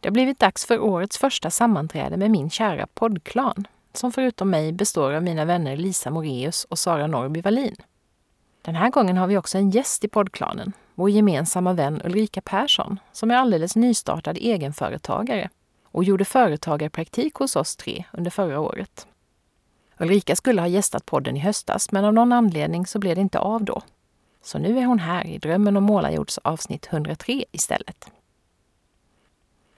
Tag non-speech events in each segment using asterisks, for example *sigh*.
Det har blivit dags för årets första sammanträde med min kära poddklan, som förutom mig består av mina vänner Lisa Moreus och Sara Norby Wallin. Den här gången har vi också en gäst i poddklanen, vår gemensamma vän Ulrika Persson, som är alldeles nystartad egenföretagare och gjorde företagarpraktik hos oss tre under förra året. Ulrika skulle ha gästat podden i höstas, men av någon anledning så blev det inte av då. Så nu är hon här i Drömmen om målarjords avsnitt 103 istället.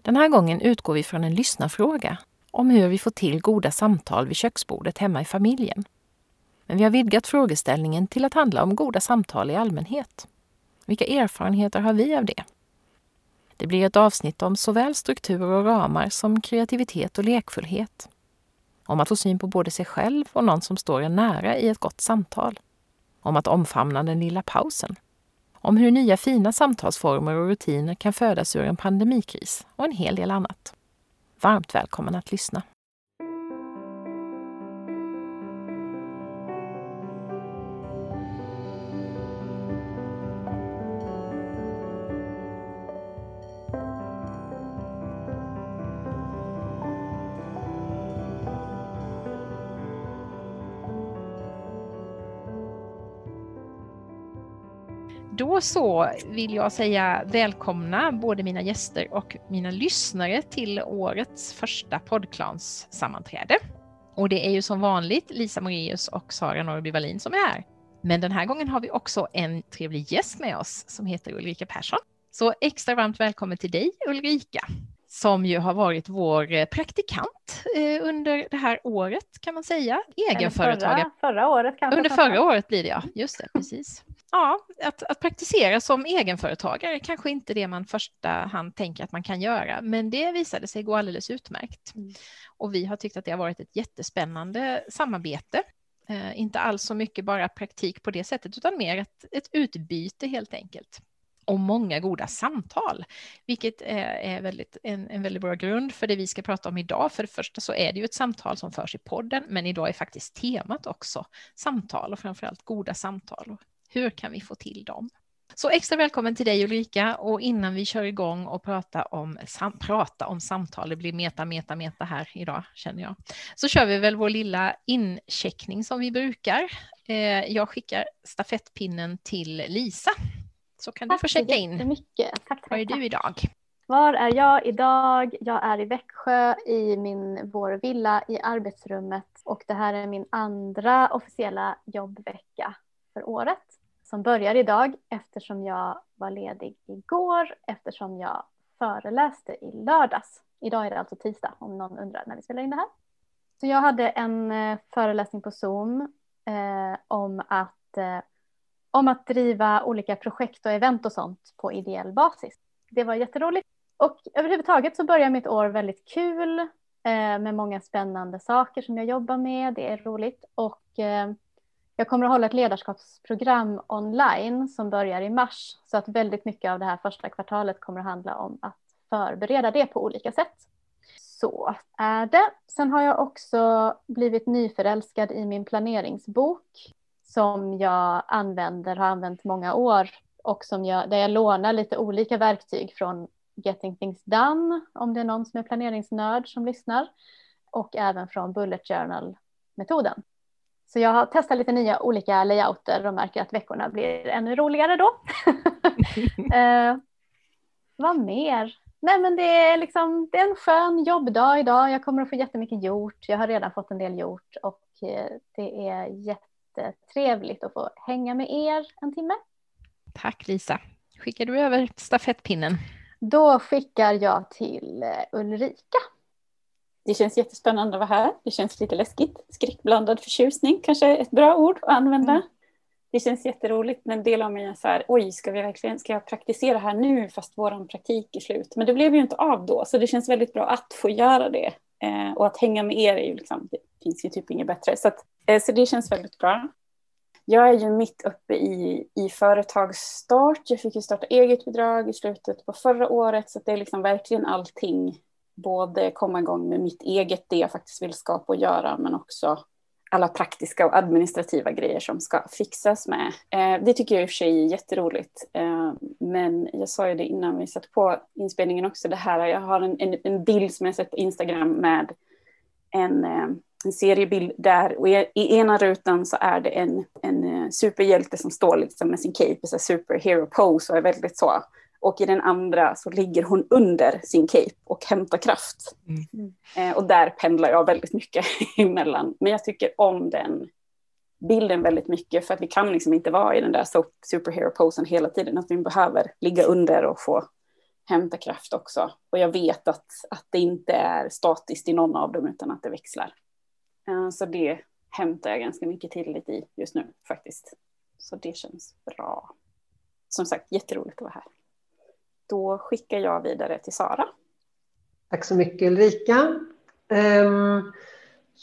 Den här gången utgår vi från en lyssnarfråga om hur vi får till goda samtal vid köksbordet hemma i familjen. Men vi har vidgat frågeställningen till att handla om goda samtal i allmänhet. Vilka erfarenheter har vi av det? Det blir ett avsnitt om såväl struktur och ramar som kreativitet och lekfullhet. Om att få syn på både sig själv och någon som står en nära i ett gott samtal. Om att omfamna den lilla pausen om hur nya fina samtalsformer och rutiner kan födas ur en pandemikris och en hel del annat. Varmt välkommen att lyssna. Då så vill jag säga välkomna både mina gäster och mina lyssnare till årets första poddklanssammanträde. Och det är ju som vanligt Lisa Moreus och Sara Norrby Wallin som är här. Men den här gången har vi också en trevlig gäst med oss som heter Ulrika Persson. Så extra varmt välkommen till dig Ulrika som ju har varit vår praktikant eh, under det här året kan man säga. Egenföretagare. Förra, förra året kanske. Under förra året blir det ja, just det, precis ja, att, att praktisera som egenföretagare kanske inte det man första hand tänker att man kan göra, men det visade sig gå alldeles utmärkt. Mm. Och vi har tyckt att det har varit ett jättespännande samarbete. Eh, inte alls så mycket bara praktik på det sättet, utan mer ett, ett utbyte helt enkelt. Och många goda samtal, vilket är, är väldigt, en, en väldigt bra grund för det vi ska prata om idag. För det första så är det ju ett samtal som förs i podden, men idag är faktiskt temat också samtal och framförallt goda samtal. Hur kan vi få till dem? Så extra välkommen till dig Ulrika och innan vi kör igång och prata om, sam, prata om samtal, det blir meta, meta, meta här idag känner jag, så kör vi väl vår lilla incheckning som vi brukar. Eh, jag skickar stafettpinnen till Lisa. Så kan tack du få checka in. Tack, tack, Var är du idag? Var är jag idag? Jag är i Växjö i min, vår villa i arbetsrummet och det här är min andra officiella jobbvecka för året som börjar idag eftersom jag var ledig igår eftersom jag föreläste i lördags. Idag är det alltså tisdag om någon undrar när vi spelar in det här. Så jag hade en eh, föreläsning på Zoom eh, om, att, eh, om att driva olika projekt och event och sånt på ideell basis. Det var jätteroligt. Och överhuvudtaget så börjar mitt år väldigt kul eh, med många spännande saker som jag jobbar med. Det är roligt och eh, jag kommer att hålla ett ledarskapsprogram online som börjar i mars så att väldigt mycket av det här första kvartalet kommer att handla om att förbereda det på olika sätt. Så är det. Sen har jag också blivit nyförälskad i min planeringsbok som jag använder, har använt många år och som jag, där jag lånar lite olika verktyg från Getting Things Done om det är någon som är planeringsnörd som lyssnar och även från Bullet Journal-metoden. Så jag har testat lite nya olika layouter och märker att veckorna blir ännu roligare då. *laughs* eh, vad mer? Nej men det är, liksom, det är en skön jobbdag idag. Jag kommer att få jättemycket gjort. Jag har redan fått en del gjort och eh, det är jättetrevligt att få hänga med er en timme. Tack Lisa. Skickar du över stafettpinnen? Då skickar jag till eh, Ulrika. Det känns jättespännande att vara här. Det känns lite läskigt. Skräckblandad förtjusning kanske är ett bra ord att använda. Mm. Det känns jätteroligt men en del av mig är så här, oj, ska, vi verkligen, ska jag praktisera här nu fast vår praktik är slut? Men det blev ju inte av då, så det känns väldigt bra att få göra det Eh, och att hänga med er är ju liksom, det finns ju typ inget bättre. Så, att, eh, så det känns väldigt bra. Jag är ju mitt uppe i, i företagsstart. Jag fick ju starta eget bidrag i slutet på förra året. Så det är liksom verkligen allting. Både komma igång med mitt eget, det jag faktiskt vill skapa och göra, men också alla praktiska och administrativa grejer som ska fixas med. Eh, det tycker jag i och för sig är jätteroligt. Eh, men jag sa ju det innan vi satte på inspelningen också, det här, jag har en, en, en bild som jag sett på Instagram med en, eh, en seriebild där och i, i, ena rutan så är det en, en eh, superhjälte som står liksom med sin cape, så superhero pose och är väldigt så och i den andra så ligger hon under sin cape och hämtar kraft. Mm. Eh, och där pendlar jag väldigt mycket *laughs* emellan. Men jag tycker om den bilden väldigt mycket för att vi kan liksom inte vara i den där superhero-posen hela tiden. Att vi behöver ligga under och få hämta kraft också. Och jag vet att, att det inte är statiskt i någon av dem utan att det växlar. Eh, så det hämtar jag ganska mycket tillit i just nu faktiskt. Så det känns bra. Som sagt, jätteroligt att vara här då skickar jag vidare till Sara. Tack så mycket Ulrika. Um,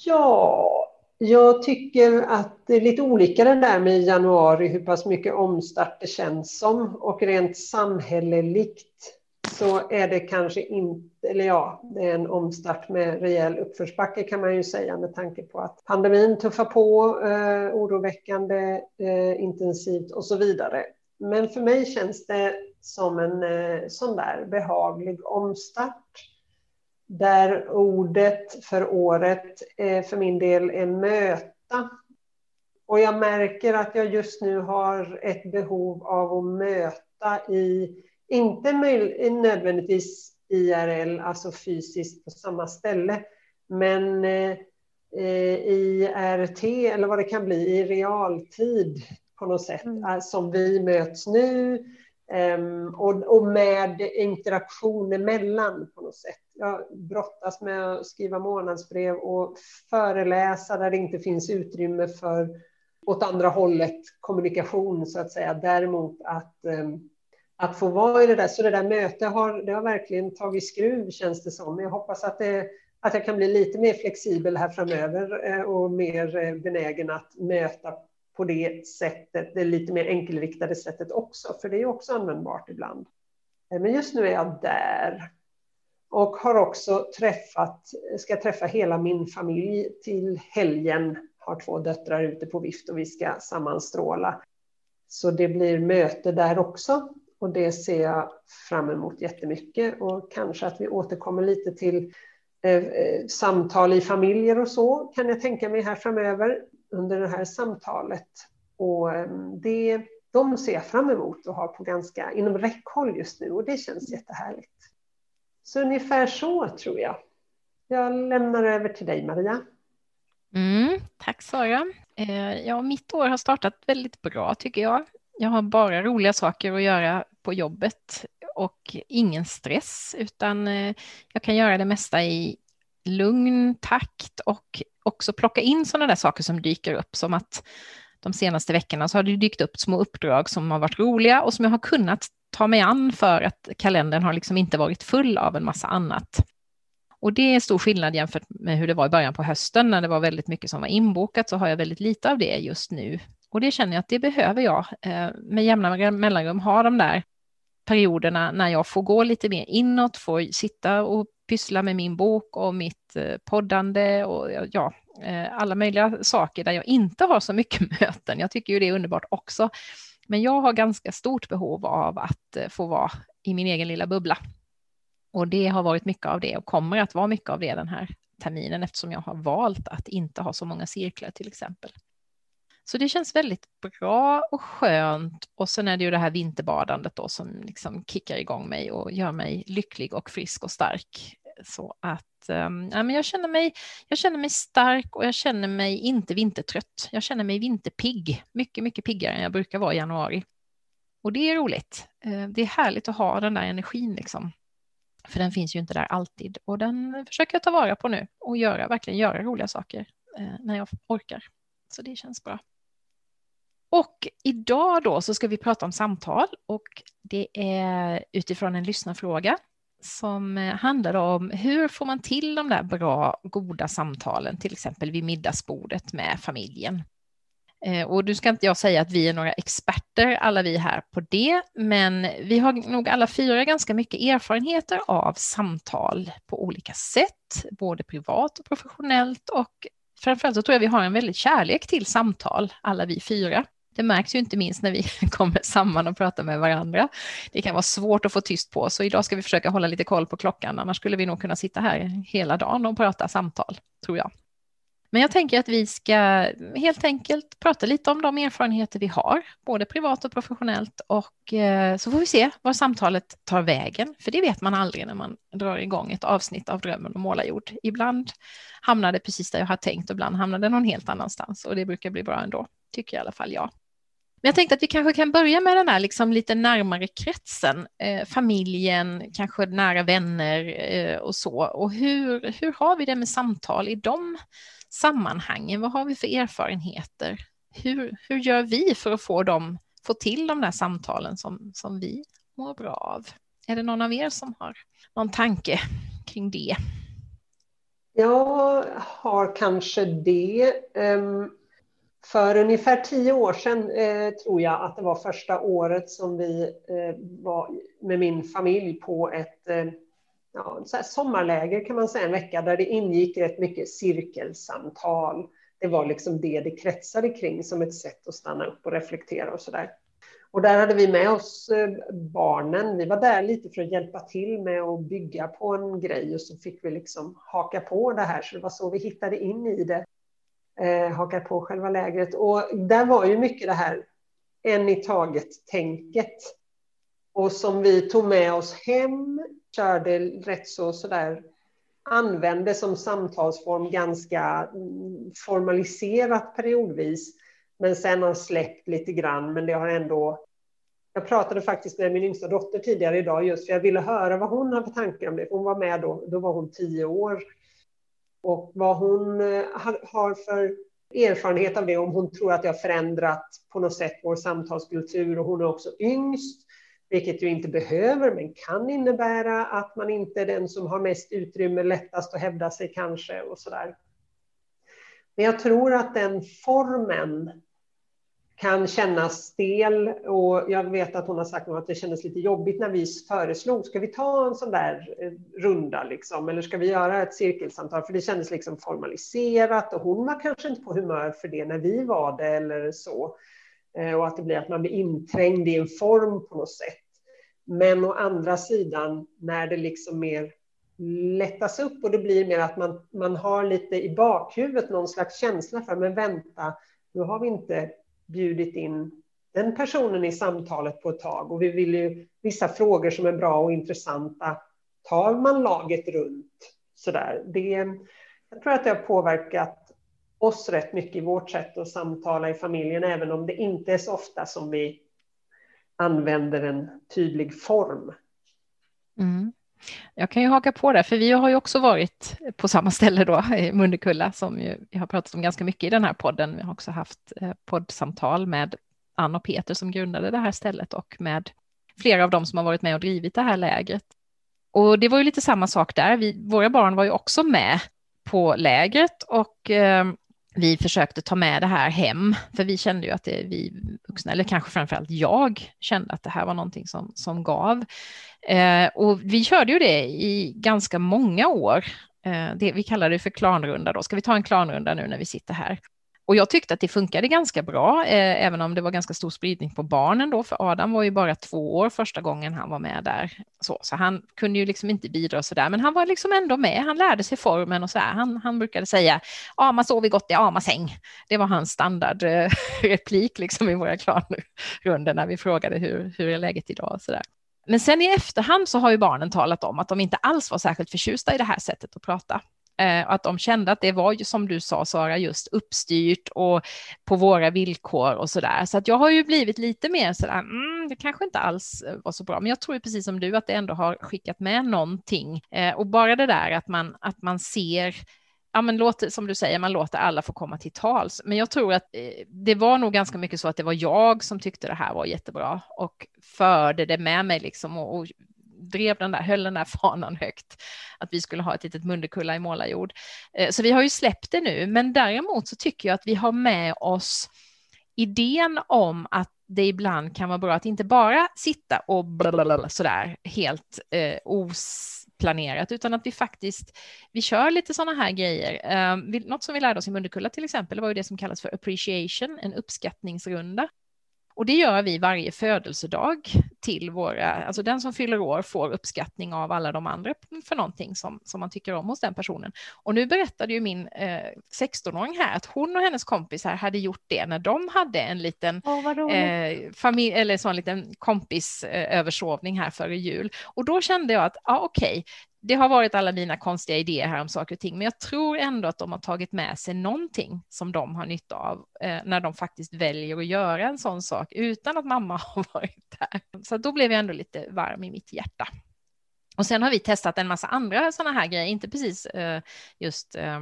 ja, jag tycker att det är lite olika det där med januari, hur pass mycket omstart det känns som. Och rent samhälleligt så är det kanske inte, eller ja, det är en omstart med rejäl uppförsbacke kan man ju säga med tanke på att pandemin tuffar på, eh, oroväckande eh, intensivt och så vidare. Men för mig känns det som en eh, sån där behaglig omstart. Där ordet för året eh, för min del är möta. Och jag märker att jag just nu har ett behov av att möta i, inte nödvändigtvis IRL, alltså fysiskt på samma ställe, men eh, i RT eller vad det kan bli i realtid på något sätt, mm. som vi möts nu Ehm, och, och, med interaktion emellan på något sätt. Jag brottas med att skriva månadsbrev och föreläsa där det inte finns utrymme för åt andra hållet kommunikation så att säga. Däremot att, um, att få vara i det där. Så det där mötet har, det har verkligen tagit skruv känns det som. Jag hoppas att, det, att jag kan bli lite mer flexibel här framöver eh, och mer eh, benägen att möta på det sättet, det lite mer enkelriktade sättet också, för det är också användbart ibland. Eh, men just nu är jag där. Och har också träffat, ska träffa hela min familj till helgen. Har två döttrar ute på vift och vi ska sammanstråla. Så det blir möte där också. Och det ser jag fram emot jättemycket. Och kanske att vi återkommer lite till eh, eh, samtal i familjer och så kan jag tänka mig här framöver under det här samtalet. Och eh, det, de ser jag fram emot och har på ganska inom räckhåll just nu och det känns jättehärligt. Så ungefär så tror jag. Jag lämnar över till dig Maria. Mm, tack Sara. Eh, ja, mitt år har startat väldigt bra tycker jag. Jag har bara roliga saker att göra på jobbet och ingen stress utan eh, jag kan göra det mesta i lugn takt och också plocka in sådana där saker som dyker upp, som att de senaste veckorna så har det dykt upp små uppdrag som har varit roliga och som jag har kunnat ta mig an för att kalendern har liksom inte varit full av en massa annat. Och det är stor skillnad jämfört med hur det var i början på hösten när det var väldigt mycket som var inbokat så har jag väldigt lite av det just nu. Och det känner jag att det behöver jag eh, med jämna mellanrum ha de där perioderna när jag får gå lite mer inåt, får sitta och pyssla med min bok och mitt eh, poddande och ja, eh, alla möjliga saker där jag inte har så mycket *laughs* möten. Jag tycker ju det är underbart också. Men jag har ganska stort behov av att eh, få vara i min egen lilla bubbla. Och det har varit mycket av det och kommer att vara mycket av det den här terminen eftersom jag har valt att inte ha så många cirklar till exempel. Så det känns väldigt bra och skönt. Och sen är det ju det här vinterbadandet då som liksom kickar igång mig och gör mig lycklig och frisk och stark. Så att um, men jag, känner mig, jag känner mig stark och jag känner mig inte vintertrött. Jag känner mig vinterpigg, mycket, mycket piggare än jag brukar vara i januari. Och det är roligt. Eh, det är härligt att ha den där energin liksom. För den finns ju inte där alltid och den försöker jag ta vara på nu och göra, verkligen göra roliga saker eh, när jag orkar. Så det känns bra. Och idag då så ska vi prata om samtal och det är utifrån en lyssnarfråga som eh, handlar om hur får man till de där bra, goda samtalen, till exempel vid middagsbordet med familjen. Eh, och nu ska inte jag säga att vi är några experter, alla vi här på det, men vi har nog alla fyra ganska mycket erfarenheter av samtal på olika sätt, både privat och professionellt och framförallt så tror jag vi har en väldigt kärlek till samtal, alla vi fyra. Det märks ju inte minst när vi *laughs* kommer samman och pratar med varandra. Det kan vara svårt att få tyst på, så idag ska vi försöka hålla lite koll på klockan, annars skulle vi nog kunna sitta här hela dagen och prata samtal, tror jag. Men jag tänker att vi ska helt enkelt prata lite om de erfarenheter vi har, både privat och professionellt, och eh, så får vi se var samtalet tar vägen, för det vet man aldrig när man drar igång ett avsnitt av Drömmen om målarjord. Ibland hamnar det precis där jag har tänkt och ibland hamnar det någon helt annanstans och det brukar bli bra ändå, tycker i alla fall jag. Men jag tänkte att vi kanske kan börja med den här liksom lite närmare kretsen, eh, familjen, kanske nära vänner eh, och så. Och hur, hur har vi det med samtal i de sammanhangen? Vad har vi för erfarenheter? Hur, hur gör vi för att få, dem, få till de där samtalen som, som vi mår bra av? Är det någon av er som har någon tanke kring det? Jag har kanske det. Um för ungefär tio år sedan eh, tror jag att det var första året som vi eh, var med min familj på ett eh, ja, så sommarläger kan man säga, en vecka där det ingick rätt mycket cirkelsamtal. Det var liksom det det kretsade kring som ett sätt att stanna upp och reflektera och så där. Och där hade vi med oss eh, barnen. Vi var där lite för att hjälpa till med att bygga på en grej och så fick vi liksom haka på det här. Så det var så vi hittade in i det eh, hakar på själva lägret. Och där var ju mycket det här en i taget-tänket. Och som vi tog med oss hem, körde rätt så sådär, använde som samtalsform ganska mm, formaliserat periodvis. Men sen har släppt lite grann, men det har ändå jag pratade faktiskt med min yngsta dotter tidigare idag just för jag ville höra vad hon har för tankar om det. Hon var med då, då var hon tio år och vad hon eh, har för erfarenhet av det, om hon tror att det har förändrat på något sätt vår samtalskultur och hon är också yngst, vilket ju inte behöver men kan innebära att man inte är den som har mest utrymme, lättast att hävda sig kanske och så där. Men jag tror att den formen kan kännas stel och jag vet att hon har sagt att det kändes lite jobbigt när vi föreslog, ska vi ta en sån där eh, runda liksom, eller ska vi göra ett cirkelsamtal? För det kändes liksom formaliserat och hon var kanske inte på humör för det när vi var det eller så. Eh, och att det blir att man blir inträngd i en form på något sätt. Men å andra sidan när det liksom mer lättas upp och det blir mer att man, man har lite i bakhuvudet någon slags känsla för, men vänta, nu har vi inte bjudit in den personen i samtalet på ett tag och vi vill ju vissa frågor som är bra och intressanta tar man laget runt sådär. Det, jag tror att det har påverkat oss rätt mycket i vårt sätt att samtala i familjen, även om det inte är så ofta som vi använder en tydlig form. Mm. Jag kan ju haka på där, för vi har ju också varit på samma ställe då, i Mundekulla, som ju, vi har pratat om ganska mycket i den här podden. Vi har också haft eh, poddsamtal med Ann och Peter som grundade det här stället och med flera av dem som har varit med och drivit det här lägret. Och det var ju lite samma sak där. Vi, våra barn var ju också med på lägret och eh, vi försökte ta med det här hem, för vi kände ju att det, vi vuxna, eller kanske framförallt jag, kände att det här var någonting som, som gav. Eh, och vi körde ju det i ganska många år. Eh, det, vi kallar det för klanrunda då. Ska vi ta en klanrunda nu när vi sitter här? Och jag tyckte att det funkade ganska bra, eh, även om det var ganska stor spridning på barnen då, för Adam var ju bara två år första gången han var med där. Så, så han kunde ju liksom inte bidra så där, men han var liksom ändå med. Han lärde sig formen och så där. Han, han brukade säga, ama sover gott i ama-säng. Det var hans standardreplik eh, *laughs* liksom i våra klanrundor när vi frågade hur, hur är läget idag och så där. Men sen i efterhand så har ju barnen talat om att de inte alls var särskilt förtjusta i det här sättet att prata. Eh, att de kände att det var ju som du sa Sara, just uppstyrt och på våra villkor och så där. Så att jag har ju blivit lite mer så där, mm, det kanske inte alls eh, var så bra, men jag tror precis som du att det ändå har skickat med någonting. Eh, och bara det där att man, att man ser ja, men låt, som du säger, man låter alla få komma till tals. Men jag tror att eh, det var nog ganska mycket så att det var jag som tyckte det här var jättebra och förde det med mig liksom och, och drev den där, höll den där *laughs* fanan högt, att vi skulle ha ett litet Mundekulla i målarjord. Eh, så vi har ju släppt det nu, men däremot så tycker jag att vi har med oss idén om att det ibland kan vara bra att inte bara sitta och blablabla, sådär helt eh, planerat, utan att vi faktiskt vi kör lite sådana här grejer. Eh, något som vi lärde oss i Mundekulla till exempel var ju det som kallas för appreciation, en uppskattningsrunda. Och det gör vi varje födelsedag till våra, alltså den som fyller år får uppskattning av alla de andra för någonting som, som man tycker om hos den personen. Och nu berättade ju min eh, 16-åring här att hon och hennes kompisar hade gjort det när de hade en liten oh, eh, familj, eller så en liten kompisöversovning här före jul. Och då kände jag att, ja okej, okay, det har varit alla mina konstiga idéer här om saker och ting, men jag tror ändå att de har tagit med sig någonting som de har nytta av eh, när de faktiskt väljer att göra en sån sak utan att mamma *laughs* har varit där. Så då blev jag ändå lite varm i mitt hjärta. Och sen har vi testat en massa andra sådana här grejer, inte precis eh, just eh,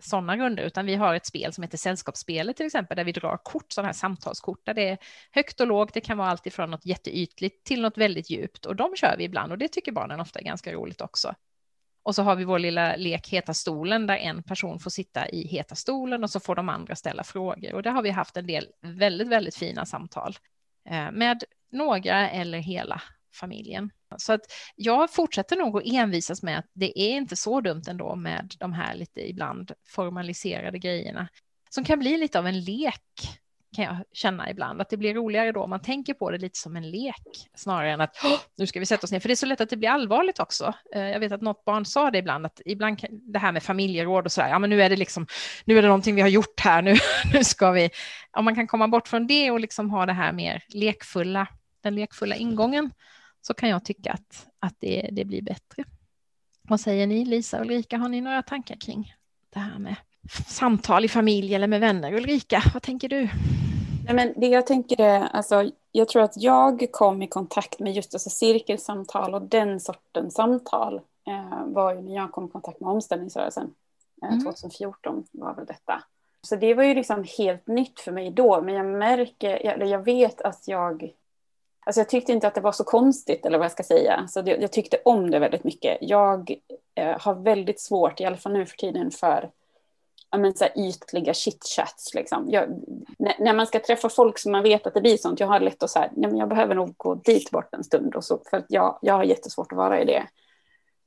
sådana runder, utan vi har ett spel som heter Sällskapsspelet till exempel, där vi drar kort, sådana här samtalskort, där det är högt och lågt, det kan vara allt ifrån något jätteytligt till något väldigt djupt, och de kör vi ibland, och det tycker barnen ofta är ganska roligt också. Och så har vi vår lilla lek Heta stolen, där en person får sitta i Heta stolen och så får de andra ställa frågor, och där har vi haft en del väldigt, väldigt fina samtal eh, med några eller hela familjen. Så att jag fortsätter nog att envisas med att det är inte så dumt ändå med de här lite ibland formaliserade grejerna som kan bli lite av en lek kan jag känna ibland, att det blir roligare då om man tänker på det lite som en lek snarare än att nu ska vi sätta oss ner, för det är så lätt att det blir allvarligt också. Eh, jag vet att något barn sa det ibland, att ibland kan, det här med familjeråd och så där, ja men nu är det liksom, nu är det någonting vi har gjort här, nu, *laughs* nu ska vi, om man kan komma bort från det och liksom ha det här mer lekfulla, den lekfulla ingången, så kan jag tycka att, att det, det blir bättre. Vad säger ni, Lisa och Ulrika? Har ni några tankar kring det här med samtal i familj eller med vänner? Ulrika, vad tänker du? Nej, men det jag tänker är, alltså, jag tror att jag kom i kontakt med just alltså, cirkelsamtal och den sortens samtal eh, var ju när jag kom i kontakt med omställningsrörelsen. Eh, mm. 2014 var väl detta. Så det var ju liksom helt nytt för mig då, men jag märker, eller jag vet att jag Alltså jag tyckte inte att det var så konstigt, eller vad jag ska säga. Så det, jag tyckte om det väldigt mycket. Jag eh, har väldigt svårt, i alla fall nu för tiden, för ja, men så här ytliga chitchats. Liksom. Jag, när, när, man ska träffa folk som man vet att det blir sånt, jag har lätt att säga, nej men jag behöver nog gå dit bort en stund. Och så, för att jag, jag har jättesvårt att vara i det.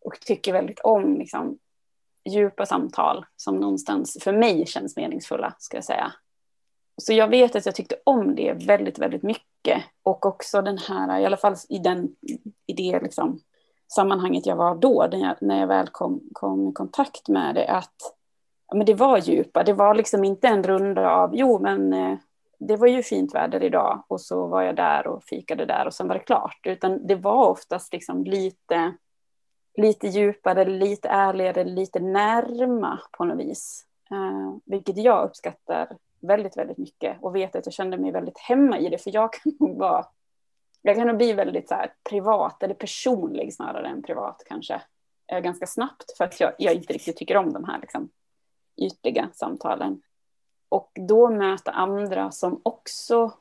Och tycker väldigt om liksom, djupa samtal som någonstans för mig känns meningsfulla, ska jag säga. Så jag vet att jag tyckte om det väldigt, väldigt mycket. Och också den här, i alla fall i, den, i det liksom, sammanhanget jag var då, när jag, när jag väl kom, kom i kontakt med det, att ja, men det var djupa. Det var liksom inte en runda av, jo men eh, det var ju fint väder idag och så var jag där och fikade där och sen var det klart. Utan det var oftast liksom lite, lite djupare, lite ärligare, lite närma på något vis. Eh, vilket jag uppskattar väldigt, väldigt mycket och vet att jag kände mig väldigt hemma i det, för jag kan nog vara, jag kan nog bli väldigt så här, privat eller personlig snarare än privat kanske, eh, ganska snabbt för att jag, jag inte riktigt tycker om de här liksom, ytliga samtalen. Och då möta andra som också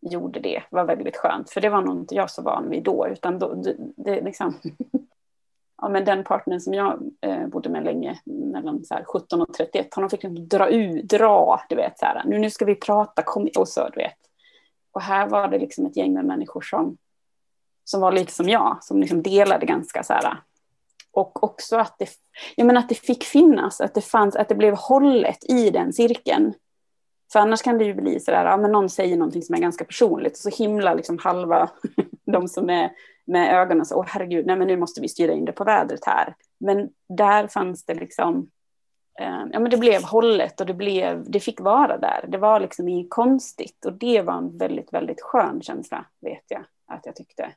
gjorde det var väldigt skönt, för det var nog inte jag så van vid då, utan då, det, det liksom *laughs* ja, men den partnern som jag eh, bodde med länge, mellan så här, 17 och 31, honom fick liksom dra ut, dra, du vet, så här, nu, nu ska vi prata, kom, och så, du vet. Och här var det liksom ett gäng med människor som, som var lite som jag, som liksom delade ganska så här, och också att det, jag menar att det fick finnas, att det fanns, att det blev hållet i den cirkeln. För annars kan det ju bli så där, ja men någon säger någonting som är ganska personligt och så himla liksom halva *laughs* de som är med ögonen så, åh herregud, nej men nu måste vi styra in det på vädret här. Men där fanns det liksom, eh, ja men det blev hållet och det blev, det fick vara där. Det var liksom inget konstigt och det var en väldigt, väldigt skön känsla, vet jag att jag tyckte.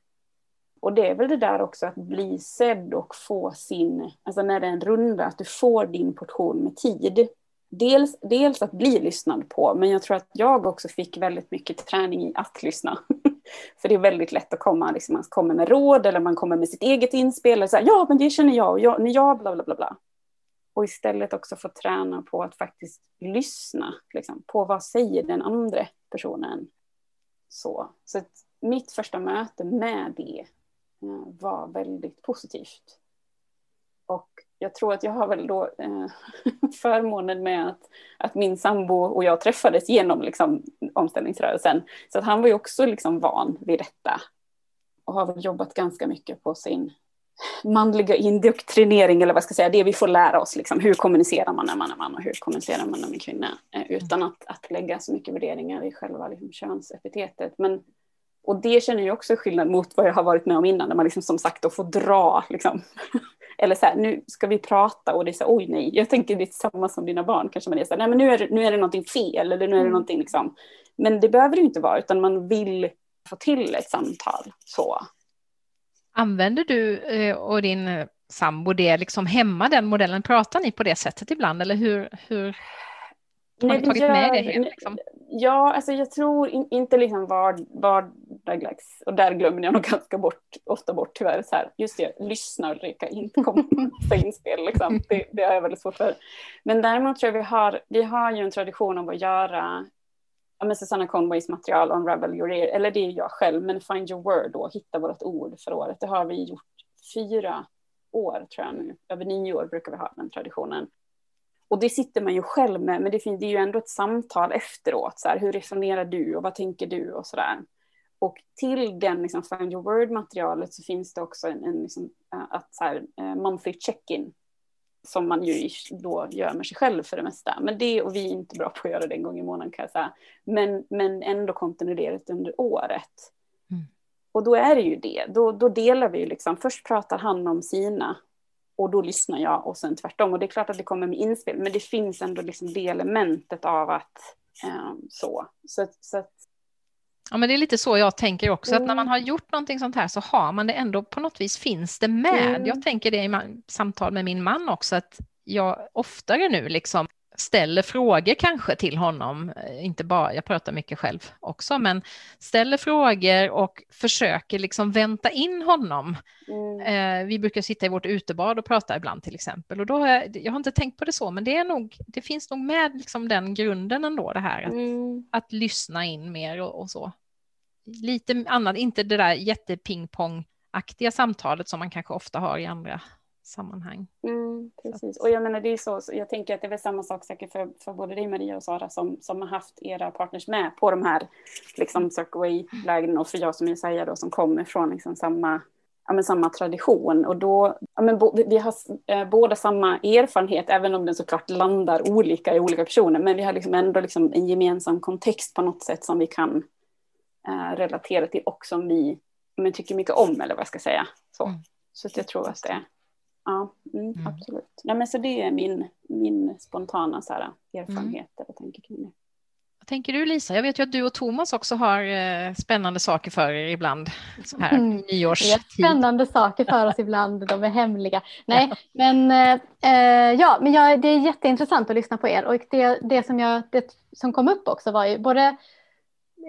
Och det är väl det där också att bli sedd och få sin, alltså när det är en runda, att du får din portion med tid. Dels, dels att bli lyssnad på, men jag tror att jag också fick väldigt mycket träning i att lyssna. *laughs* För det är väldigt lätt att komma, liksom, man kommer med råd eller man kommer med sitt eget inspel. Och så här, ja, men det känner jag, och jag, när jag, bla, bla, bla, bla. Och istället också få träna på att faktiskt lyssna liksom, på vad säger den andra personen. Så, så mitt första möte med det eh, var väldigt positivt. Och jag tror att jag har väl då eh, *laughs* förmånen med att, att min sambo och jag träffades genom liksom, omställningsrörelsen. Så att han var ju också liksom van vid detta och har väl jobbat ganska mycket på sin manliga indoktrinering eller vad ska jag säga, det vi får lära oss. Liksom, hur kommunicerar man när man är man och hur kommunicerar man när man är kvinna? Eh, utan att, att lägga så mycket värderingar i själva liksom, könsepitetet. Men, och det känner jag också skillnad mot vad jag har varit med om innan, när man liksom, som sagt då får dra. Liksom. *laughs* eller så här, nu ska vi prata och det är så oj nej, jag tänker det är samma som dina barn, kanske man är så här, nej men nu är det, nu är det någonting fel eller nu är det mm. någonting liksom. Men det behöver det inte vara, utan man vill få till ett samtal så. Använder du eh, och din eh, sambo det liksom hemma, den modellen? Pratar ni på det sättet ibland eller hur, hur har Nej, ni tagit gör, med det? Hem, liksom? Ja, alltså jag tror in, inte liksom vardagligs, och där glömmer jag nog ganska bort, ofta bort tyvärr, så här, just det, lyssna Ulrika, inte *laughs* komma med inspel, liksom. det, det har jag väldigt svårt för. Men däremot tror jag vi har, vi har ju en tradition av att göra ja, men Susanna Conways material Unravel your ear, eller det är jag själv, men Find your word då, hitta vårt ord för året. Det har vi gjort fyra år tror jag nu, över nio år brukar vi ha den traditionen. Och det sitter man ju själv med, men det, finns, det är ju ändå ett samtal efteråt, så här, hur resonerar du och vad tänker du och sådär. Och till den liksom, Find your word-materialet så finns det också en, en liksom, att, så här, uh, monthly check-in som man ju då gör med sig själv för det mesta. Men det, och vi är inte bra på att göra det en gång i månaden kan jag säga. Men, men ändå kontinuerligt under året. Mm. Och då är det ju det, då, då delar vi ju liksom, först pratar han om sina och då lyssnar jag och sen tvärtom. Och det är klart att det kommer med inspel, men det finns ändå liksom det elementet av att eh, så. Så, så att, Ja, men det är lite så jag tänker också, mm. att när man mm. har gjort någonting sånt här så har man det ändå på något vis finns det med. Mm. Jag tänker det i samtal med min man också, att jag oftare nu liksom ställer frågor kanske till honom, eh, inte bara, jag pratar mycket själv också, men ställer frågor och försöker liksom vänta in honom. Mm. Eh, vi brukar sitta i vårt utebad och prata ibland till exempel och då har jag, jag har inte tänkt på det så, men det är nog, det finns nog med liksom den grunden ändå det här att, mm. att lyssna in mer och, och så. Lite annat, inte det där jättepingpong-aktiga samtalet som man kanske ofta har i andra sammanhang. Mm, precis, och jag menar det är så, jag tänker att det är väl samma sak säkert för, för både dig Maria och Sara som, som har haft era partners med på de här liksom lägren och för jag som Jesaja då som kommer från liksom samma, ja, men samma tradition och då, ja, men bo, vi har eh, båda samma erfarenhet även om den såklart landar olika i olika personer men vi har liksom ändå liksom en gemensam kontext på något sätt som vi kan eh, relatera till och som vi men, tycker mycket om eller vad jag ska säga. Så, mm. så jag tror att det Ja, mm, mm. absolut. Nej, men så det är min, min spontana så här, erfarenhet mm. tänker kring det. Vad tänker du Lisa? Jag vet ju att du och Thomas också har eh, spännande saker för er ibland. Så här, mm. nyårstid. Spännande saker för oss ibland, de är hemliga. Nej, men, eh, eh, ja, men jag, det är jätteintressant att lyssna på er och det, det, som, jag, det som kom upp också var ju både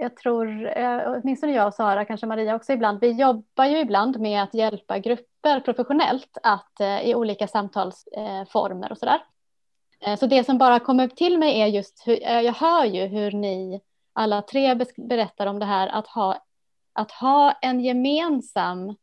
jag tror, eh, åtminstone jag och Sara, kanske Maria också ibland, vi jobbar ju ibland med att hjälpa grupper professionellt att eh, i olika samtalsformer eh, och sådär. Så det som bara kom upp till mig är just, hur, jag hör ju hur ni alla tre berättar om det här att ha, att ha en gemensam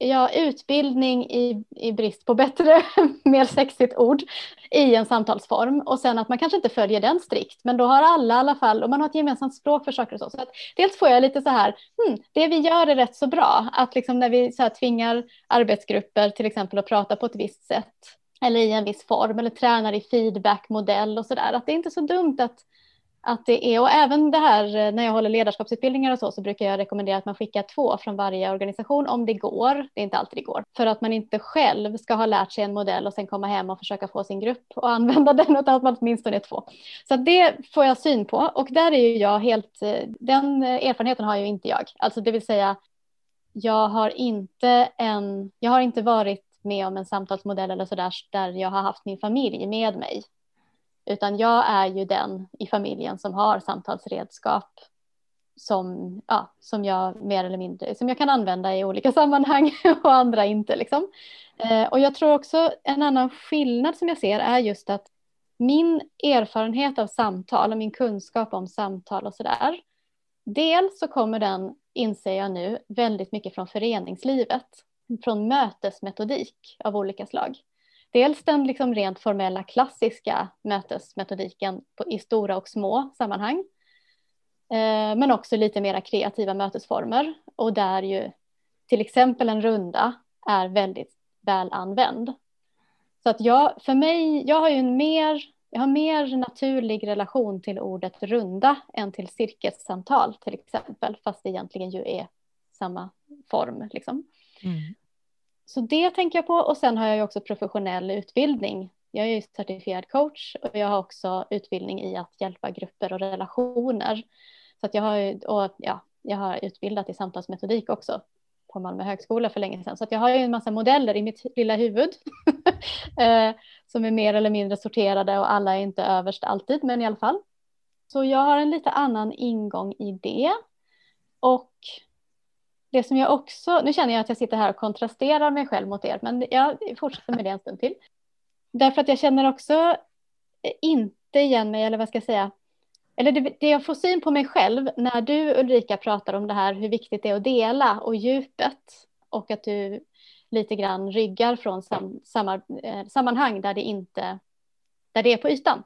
ja, utbildning i, i brist på bättre, *laughs* mer sexigt ord i en samtalsform. Och sen att man kanske inte följer den strikt men då har alla i alla fall och man har ett gemensamt språk för saker och så. så att dels får jag lite så här, hmm, det vi gör är rätt så bra, att liksom när vi så här tvingar arbetsgrupper till exempel att prata på ett visst sätt eller i en viss form eller tränar i feedbackmodell och så där, att det är inte så dumt att att det är, och även det här eh, när jag håller ledarskapsutbildningar och så, så brukar jag rekommendera att man skickar två från varje organisation om det går. Det är inte alltid det går. För att man inte själv ska ha lärt sig en modell och sen komma hem och försöka få sin grupp och *laughs* använda den, utan att man åtminstone är två. Så det får jag syn på och där är ju jag helt, eh, den erfarenheten har ju inte jag. Alltså det vill säga, jag har inte en, jag har inte varit med om en samtalsmodell eller så där, där jag har haft min familj med mig utan jag är ju den i familjen som har samtalsredskap som, ja, som jag mer eller mindre som jag kan använda i olika *laughs* sammanhang och andra inte. Liksom. Eh, och jag tror också en annan skillnad som jag ser är just att min erfarenhet av samtal och min kunskap om samtal och sådär. Dels så kommer den inser jag nu, väldigt mycket från föreningslivet. Från mötesmetodik av olika slag. Dels den liksom rent formella klassiska mötesmetodiken på, i stora och små sammanhang. Eh, men också lite mera kreativa mötesformer och där ju till exempel en runda är väldigt väl använd. Så att jag, för mig, jag har ju en mer, jag har mer naturlig relation till ordet runda än till cirkelsamtal till exempel, fast det egentligen ju är samma form. Liksom. Mm. Så det tänker jag på och sen har jag ju också professionell utbildning. Jag är ju certifierad coach och jag har också utbildning i att hjälpa grupper och relationer. Så att jag har, och ja, jag har utbildat i samtalsmetodik också på Malmö högskola för länge sedan. Så att jag har ju en massa modeller i mitt lilla huvud *laughs* eh, som är mer eller mindre sorterade och alla är inte överst alltid, men i alla fall. Så jag har en lite annan ingång i det. Och det som jag också, nu känner jag att jag sitter här och kontrasterar mig själv mot er, men jag fortsätter med det en stund till. Därför att jag känner också eh, inte igen mig, eller vad ska jag säga, eller det, det jag får syn på mig själv när du Ulrika pratar om det här hur viktigt det är att dela och djupet och att du lite grann ryggar från sam, samma, eh, sammanhang där det inte där det är på ytan.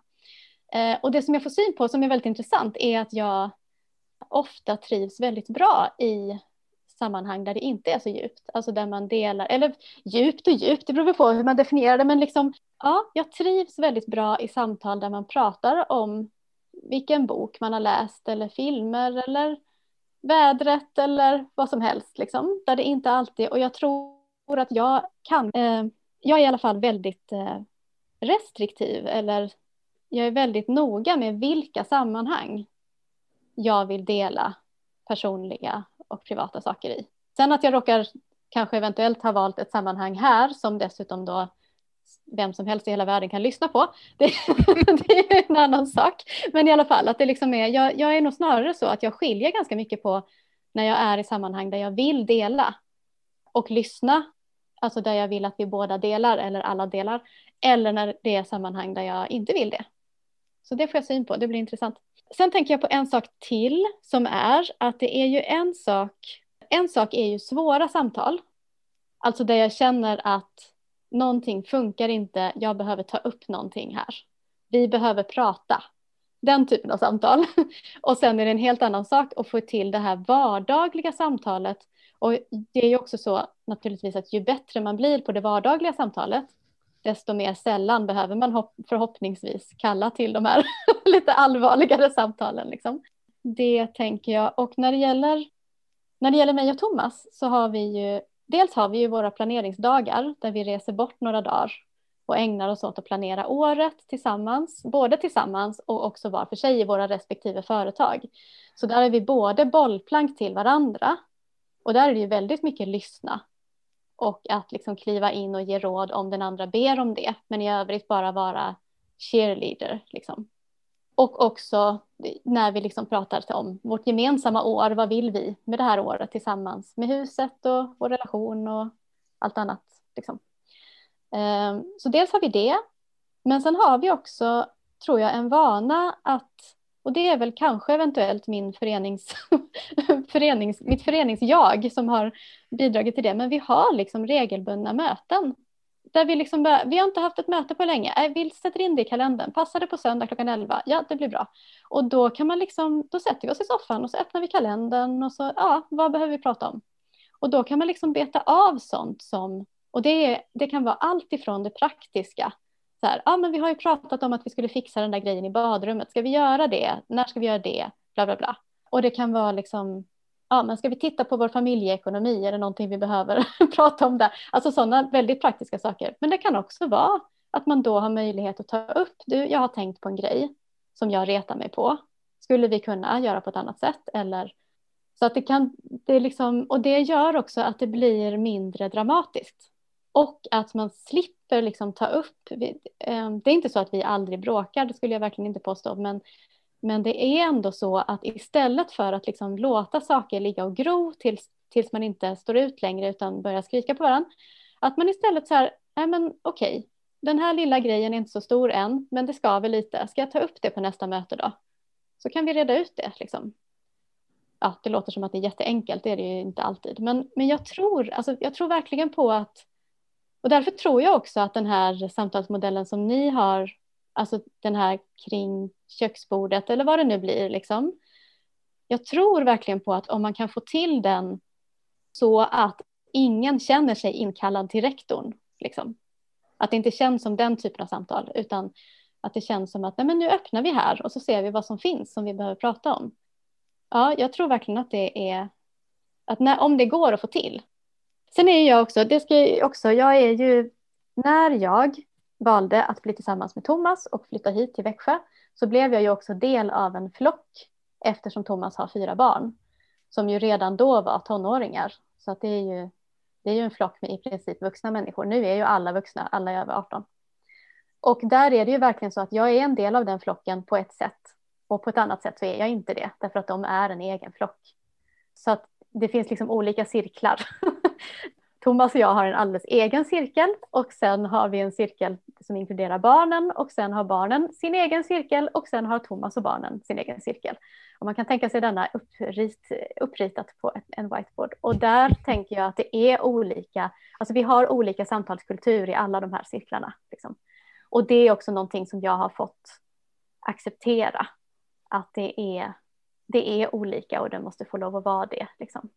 Eh, och det som jag får syn på som är väldigt intressant är att jag ofta trivs väldigt bra i sammanhang där det inte är så djupt, alltså där man delar, eller djupt och djupt, det beror på hur man definierar det, men liksom, ja, jag trivs väldigt bra i samtal där man pratar om vilken bok man har läst eller filmer eller vädret eller vad som helst liksom. Där det inte alltid, och jag tror att jag kan, eh, jag är i alla fall väldigt eh, restriktiv eller jag är väldigt noga med vilka sammanhang jag vill dela personliga och privata saker i. Sen att jag råkar kanske eventuellt ha valt ett sammanhang här som dessutom då vem som helst i hela världen kan lyssna på. *laughs* Det, det, är en annan sak. Men i alla fall, att det liksom är, jag, jag är nog snarare så att jag skiljer ganska mycket på när jag är i sammanhang där jag vill dela och lyssna, alltså där jag vill att vi båda delar eller alla delar, eller när det är sammanhang där jag inte vill det. Så det får jag syn på, det blir intressant. Sen tänker jag på en sak till som är att det är ju en sak, en sak är ju svåra samtal, alltså där jag känner att någonting funkar inte, jag behöver ta upp någonting här. Vi behöver prata. Den typen av samtal. *laughs* Och sen är det en helt annan sak att få till det här vardagliga samtalet. Och det är ju också så naturligtvis att ju bättre man blir på det vardagliga samtalet, desto mer sällan behöver man förhoppningsvis kalla till de här *laughs* lite allvarligare samtalen. Liksom. Det tänker jag. Och när det gäller, när det gäller mig och Thomas så har vi ju dels har vi ju våra planeringsdagar där vi reser bort några dagar och ägnar oss åt att planera året tillsammans, både tillsammans och också var för sig i våra respektive företag. Så där är vi både bollplank till varandra och där är det ju väldigt mycket lyssna och att liksom kliva in och ge råd om den andra ber om det, men i övrigt bara vara cheerleader. Liksom. Och också när vi liksom pratar om vårt gemensamma år, vad vill vi med det här året tillsammans med huset och vår relation och allt annat. Liksom. Ehm, så dels har vi det, men sen har vi också, tror jag, en vana att, och det är väl kanske eventuellt min förenings, *laughs* förenings, mitt föreningsjag som har bidragit till det, men vi har liksom regelbundna möten där vi, liksom bör, vi har inte haft ett möte på länge, äh, vi sätter in det i kalendern, passar det på söndag klockan 11, ja det blir bra. Och då kan man liksom, då sätter vi oss i soffan och så öppnar vi kalendern och så, ja vad behöver vi prata om? Och då kan man liksom beta av sånt som, och det, det kan vara allt ifrån det praktiska, så här, ah, men vi har ju pratat om att vi skulle fixa den där grejen i badrummet, ska vi göra det? När ska vi göra det? Bla bla bla. Och det kan vara liksom ja, men ska vi titta på vår familjeekonomi, är det någonting vi behöver *laughs* prata om där? Alltså sådana väldigt praktiska saker. Men det kan också vara att man då har möjlighet att ta upp, du, jag har tänkt på en grej som jag retar mig på. Skulle vi kunna göra på ett annat sätt? Eller, så att det kan, det liksom, och det gör också att det blir mindre dramatiskt. Och att man slipper liksom ta upp, eh, det är inte så att vi aldrig bråkar, det skulle jag verkligen inte påstå, men men det är ändå så att istället för att liksom låta saker ligga och gro tills, tills man inte står ut längre utan börjar skrika på varandra, att man istället så här, nej men okej, okay, den här lilla grejen är inte så stor än, men det ska väl lite, ska jag ta upp det på nästa möte då? Så kan vi reda ut det liksom. ja, det låter som att det är jätteenkelt, det är det ju inte alltid. Men, men jag, tror, alltså, jag tror verkligen på att, och därför tror jag också att den här samtalsmodellen som ni har, alltså den här kring köksbordet eller vad det nu blir, liksom. Jag tror verkligen på att om man kan få till den så att ingen känner sig inkallad till rektorn, liksom. Att det inte känns som den typen av samtal, utan att det känns som att nej, men nu öppnar vi här och så ser vi vad som finns som vi behöver prata om. Ja, jag tror verkligen att det är att när, om det går att få till. Sen är jag också, det ska jag också, jag är ju, när jag valde att bli tillsammans med Thomas och flytta hit till Växjö så blev jag ju också del av en flock eftersom Thomas har fyra barn som ju redan då var tonåringar. Så att det är ju, det är ju en flock med i princip vuxna människor. Nu är ju alla vuxna, alla är över 18. Och där är det ju verkligen så att jag är en del av den flocken på ett sätt och på ett annat sätt så är jag inte det därför att de är en egen flock. Så att det finns liksom olika cirklar. *laughs* *laughs* Thomas och jag har en alldeles egen cirkel och sen har vi en cirkel som inkluderar barnen och sen har barnen sin egen cirkel och sen har Thomas och barnen sin egen cirkel. Och man kan tänka sig denna upprit, uppritat på en whiteboard och där tänker jag att det är olika, alltså vi har olika samtalskultur i alla de här cirklarna. Liksom. Och det är också någonting som jag har fått acceptera. Att det är, det är olika och det måste få lov att vara det. Liksom.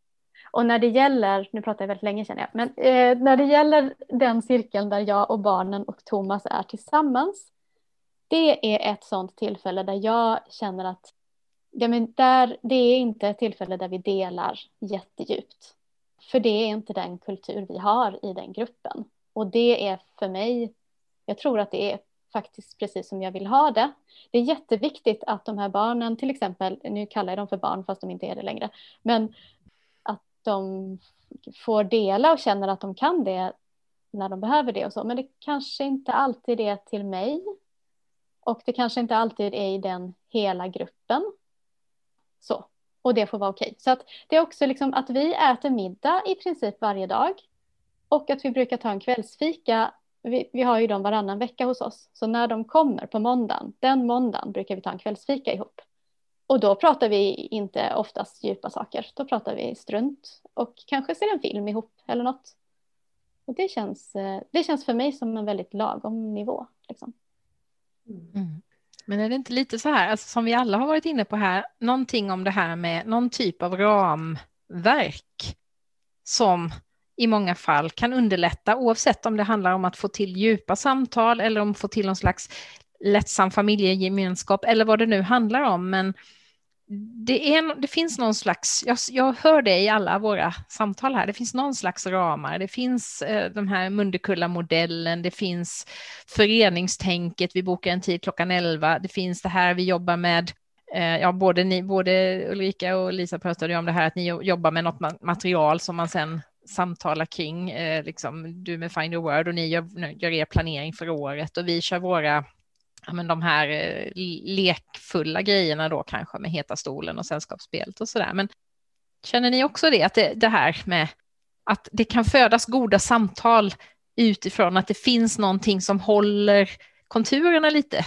Och när det gäller, nu pratar jag väldigt länge känner jag, men eh, när det gäller den cirkeln där jag och barnen och Thomas är tillsammans. Det är ett sådant tillfälle där jag känner att ja, men där, det är inte ett tillfälle där vi delar jättedjupt. För det är inte den kultur vi har i den gruppen. Och det är för mig jag tror att det är faktiskt precis som jag vill ha det. Det är jätteviktigt att de här barnen, till exempel, nu kallar jag dem för barn fast de inte är det längre, men de får dela och känner att de kan det när de behöver det och så, men det kanske inte alltid är till mig. Och det kanske inte alltid är i den hela gruppen. Så, och det får vara okej. Så att det är också liksom att vi äter middag i princip varje dag och att vi brukar ta en kvällsfika vi, vi, har ju dem varannan vecka hos oss. Så när de kommer på måndagen, den måndagen brukar vi ta en kvällsfika ihop. Och då pratar vi inte oftast djupa saker. Då pratar vi strunt och kanske ser en film ihop eller något. Och det känns, eh, det känns för mig som en väldigt lagom nivå. Liksom. Mm. Men är det inte lite så här, alltså, som vi alla har varit inne på här, någonting om det här med någon typ av ramverk som i många fall kan underlätta oavsett om det handlar om att få till djupa samtal eller om att få till någon slags lättsam familjegemenskap eller vad det nu handlar om. Men det, är, det finns någon slags, jag, jag, hör det i alla våra samtal här, det finns någon slags ramar, det finns eh, de här Mundekulla-modellen, det finns föreningstänket, vi bokar en tid klockan 11, det finns det här vi jobbar med eh, Ja, både, ni, både Ulrika och Lisa pratade ju om det här att ni jobbar med något material som man sen samtalar kring, eh, liksom, du med Find your word och ni gör, gör er planering för året och vi kör våra ja, men de här eh, lekfulla grejerna då kanske med Heta stolen och sällskapsspelet och sådär. Men känner ni också det, att det, det här med att det kan födas goda samtal utifrån att det finns någonting som håller konturerna lite?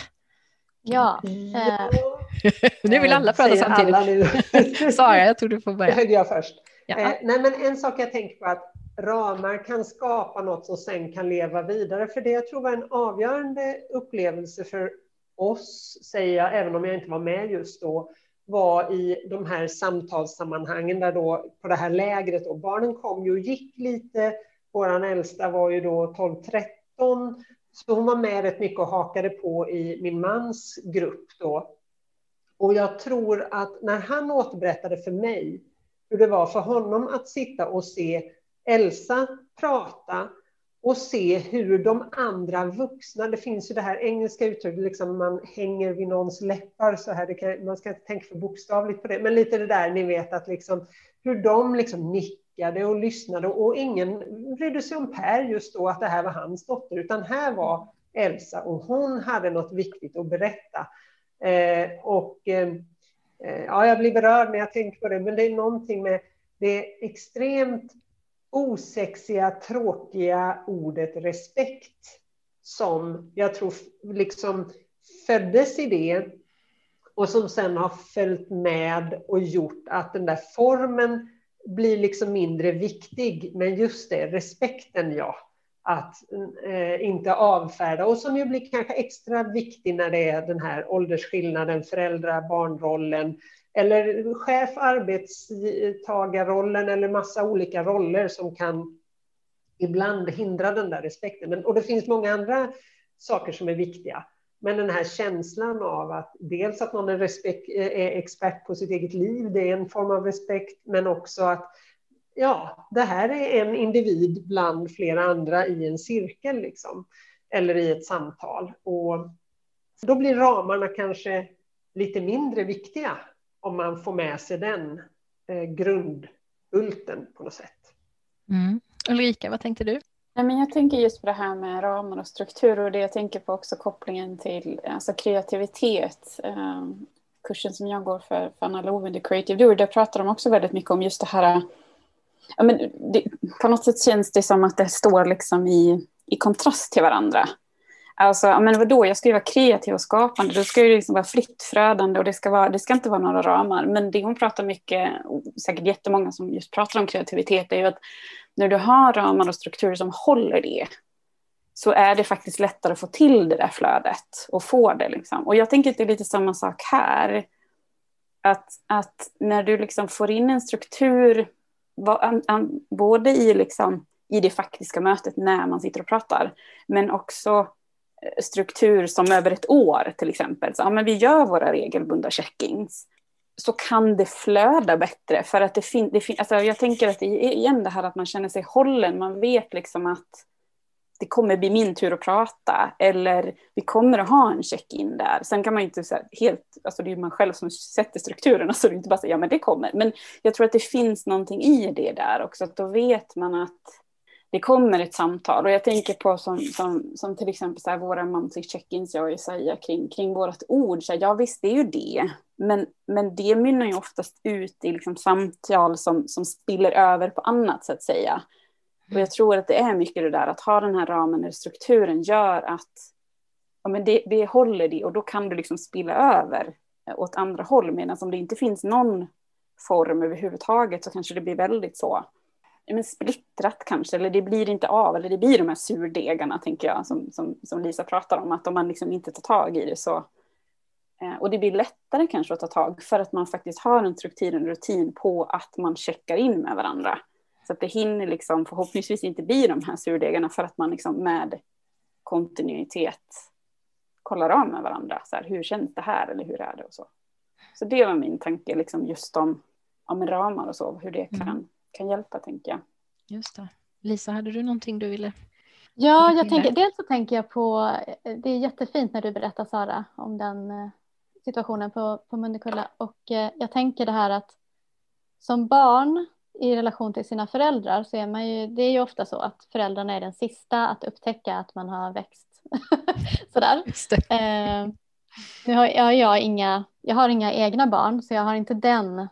Ja. Eh. *laughs* nu vill alla prata samtidigt. Alla *laughs* Sara, jag tror du får *laughs* börja. Jag först. Ja. Eh, nej, men en sak jag tänker på att ramar kan skapa något som sen kan leva vidare. För det jag tror var en avgörande upplevelse för oss, säger jag, även om jag inte var med just då, var i de här samtalssammanhangen där då på det här lägret och barnen kom ju och gick lite. Vår äldsta var ju då 12-13 så hon var med rätt mycket och hakade på i min mans grupp då. Och jag tror att när han återberättade för mig hur det var för honom att sitta och se Elsa prata och se hur de andra vuxna, det finns ju det här engelska uttrycket, liksom man hänger vid någons läppar så här, kan, man ska inte tänka för bokstavligt på det, men lite det där ni vet att liksom hur de liksom nickade och lyssnade. Och ingen brydde sig om Per just då att det här var hans dotter, utan här var Elsa. Och hon hade något viktigt att berätta. Eh, och eh, ja, jag blir berörd när jag tänker på det, men det är någonting med det extremt osexiga, tråkiga ordet respekt som jag tror liksom föddes i det och som sen har följt med och gjort att den där formen blir liksom mindre viktig. Men just det, respekten ja. Att eh, inte avfärda och som ju blir kanske extra viktig när det är den här åldersskillnaden, föräldrar-barnrollen eller chef-arbetstagarrollen eller massa olika roller som kan ibland hindra den där respekten. Men, och det finns många andra saker som är viktiga. Men den här känslan av att dels att någon är, respekt, eh, är expert på sitt eget liv, det är en form av respekt, men också att ja, det här är en individ bland flera andra i en cirkel, liksom, eller i ett samtal. Och då blir ramarna kanske lite mindre viktiga om man får med sig den eh, grundbulten på något sätt. Mm. Ulrika, vad tänkte du? Nej, men jag tänker just på det här med ramar och struktur och det jag tänker på också kopplingen till alltså kreativitet. Eh, kursen som jag går för, för Anna Loven, The Creative Doer, där pratar de också väldigt mycket om just det här ja, men det, på något sätt känns det som att det står liksom i, i kontrast till varandra. Alltså, men vadå, jag ska ju vara kreativ och skapande, då ska det liksom vara fritt flödande och det ska, vara, det ska inte vara några ramar. Men det hon pratar mycket, säkert jättemånga som just pratar om kreativitet, är ju att när du har ramar och strukturer som håller det, så är det faktiskt lättare att få till det där flödet och få det. Liksom. Och jag tänker att det är lite samma sak här. Att, att när du liksom får in en struktur, både i, liksom, i det faktiska mötet när man sitter och pratar, men också struktur som över ett år till exempel. Så, ja, men vi gör våra regelbundna checkings så kan det flöda bättre. För att det finns, fin alltså jag tänker att det är igen det här att man känner sig hållen, man vet liksom att det kommer bli min tur att prata eller vi kommer att ha en check-in där. Sen kan man ju inte så helt, alltså det är man själv som sätter strukturerna så det är inte bara så ja men det kommer. Men jag tror att det finns någonting i det där också, att då vet man att det kommer ett samtal. Och jag tänker på som, som, som till exempel så här, våra monthly check-ins, jag och Jesaja, kring, kring vårt ord. Så här, ja visst, det är ju det. Men, men det mynnar ju oftast ut i liksom samtal som, som spiller över på annat, så att säga. Och jag tror att det är mycket det där att ha den här ramen eller strukturen gör att ja, men det, det håller det och då kan du liksom spilla över eh, åt andra håll. Medan om det inte finns någon form överhuvudtaget så kanske det blir väldigt så men splittrat kanske, eller det blir inte av, eller det blir de här surdegarna, tänker jag, som, som, som Lisa pratar om, att om man liksom inte tar tag i det så... Eh, och det blir lättare kanske att ta tag, för att man faktiskt har en struktur, en rutin på att man checkar in med varandra. Så att det hinner liksom förhoppningsvis inte bli de här surdegarna, för att man liksom med kontinuitet kollar av med varandra. Så här, hur känns det här, eller hur är det och så. Så det var min tanke, liksom just om, om ramar och så, hur det kan mm kan hjälpa tänker jag. Just det. Lisa, hade du någonting du ville? Ja, jag tänker, dels så tänker jag på, det är jättefint när du berättar Sara om den eh, situationen på, på Mundekulla och eh, jag tänker det här att som barn i relation till sina föräldrar så är man ju, det är ju ofta så att föräldrarna är den sista att upptäcka att man har växt. *laughs* Sådär. Eh, nu har jag, jag, inga, jag har inga egna barn så jag har inte den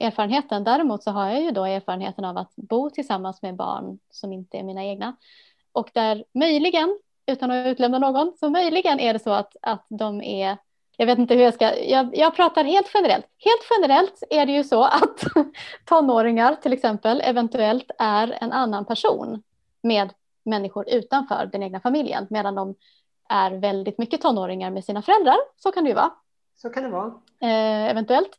erfarenheten. Däremot så har jag ju då erfarenheten av att bo tillsammans med barn som inte är mina egna. Och där möjligen, utan att utlämna någon, så möjligen är det så att, att de är jag vet inte hur jag ska, jag, jag pratar helt generellt. Helt generellt är det ju så att *laughs* tonåringar till exempel eventuellt är en annan person med människor utanför den egna familjen medan de är väldigt mycket tonåringar med sina föräldrar. Så kan det ju vara. Så kan det vara. Eh, eventuellt.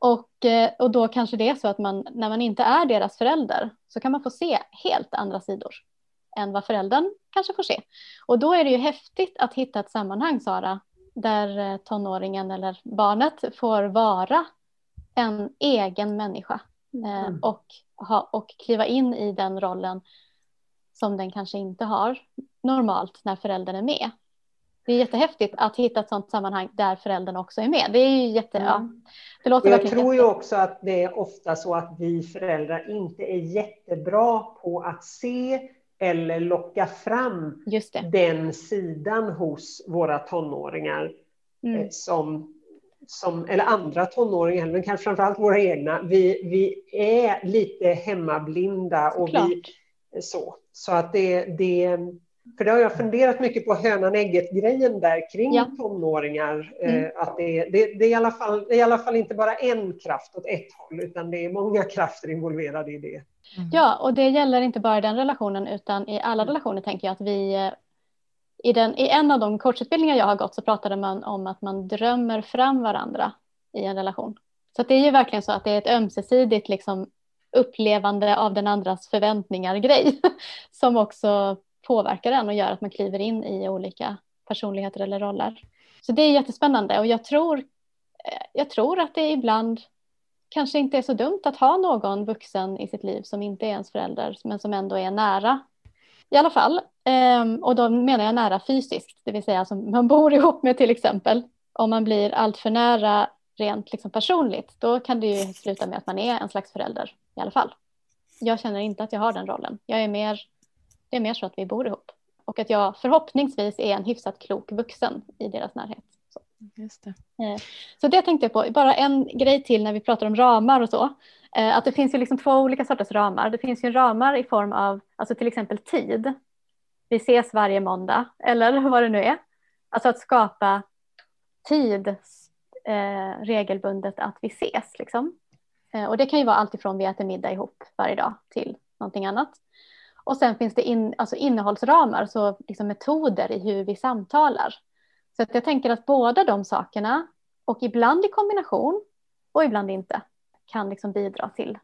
Och, eh, och då kanske det är så att man, när man inte är deras förälder så kan man få se helt andra sidor än vad föräldern kanske får se. Och då är det ju häftigt att hitta ett sammanhang, Sara, där eh, tonåringen eller barnet får vara en egen människa eh, mm. och, ha, och kliva in i den rollen som den kanske inte har normalt när föräldern är med det är jättehäftigt att hitta ett sådant sammanhang där föräldern också är med. Det är ju jätte, mm. ja, det låter Jag tror ju också att det är ofta så att vi föräldrar inte är jättebra på att se eller locka fram den sidan hos våra tonåringar mm. Eh, som, som, eller andra tonåringar, men kanske framförallt våra egna. Vi, vi är lite hemmablinda och vi så. Så att det, det För det har jag funderat mycket på hönan ägget grejen där kring ja. tonåringar. Mm. Eh, att det, det, det, är i alla fall, det är i alla fall inte bara en kraft åt ett håll utan det är många krafter involverade i det. Mm. Ja, och det gäller inte bara den relationen utan i alla relationer tänker jag att vi eh, i, den, I en av de coachutbildningar jag har gått så pratade man om att man drömmer fram varandra i en relation. Så det är ju verkligen så att det är ett ömsesidigt liksom, upplevande av den andras förväntningar grej *laughs* som också påverkar en och gör att man kliver in i olika personligheter eller roller. Så det är jättespännande och jag tror, eh, jag tror att det ibland kanske inte är så dumt att ha någon vuxen i sitt liv som inte är ens förälder men som ändå är nära. I alla fall, ehm, och då menar jag nära fysiskt, det vill säga som man bor *laughs* ihop med till exempel. Om man blir alltför nära rent liksom personligt, då kan det ju sluta med att man är en slags förälder i alla fall. Jag känner inte att jag har den rollen. Jag är mer, det är mer så att vi bor ihop och att jag förhoppningsvis är en hyfsat klok vuxen i deras närhet. Så. Just det. Eh, så det tänkte jag på. Bara en grej till när vi pratar om ramar och så. Eh, att det finns ju liksom två olika sorters ramar. Det finns ju ramar i form av alltså till exempel tid. Vi ses varje måndag eller *laughs* vad det nu är. Alltså att skapa tid eh, regelbundet att vi ses. Liksom. Eh, och det kan ju vara allt ifrån vi äter middag ihop varje dag till någonting annat. Och sen finns det in, alltså innehållsramar, så liksom metoder i hur vi samtalar. Så att jag tänker att båda de sakerna, och ibland i kombination och ibland inte, kan liksom bidra till,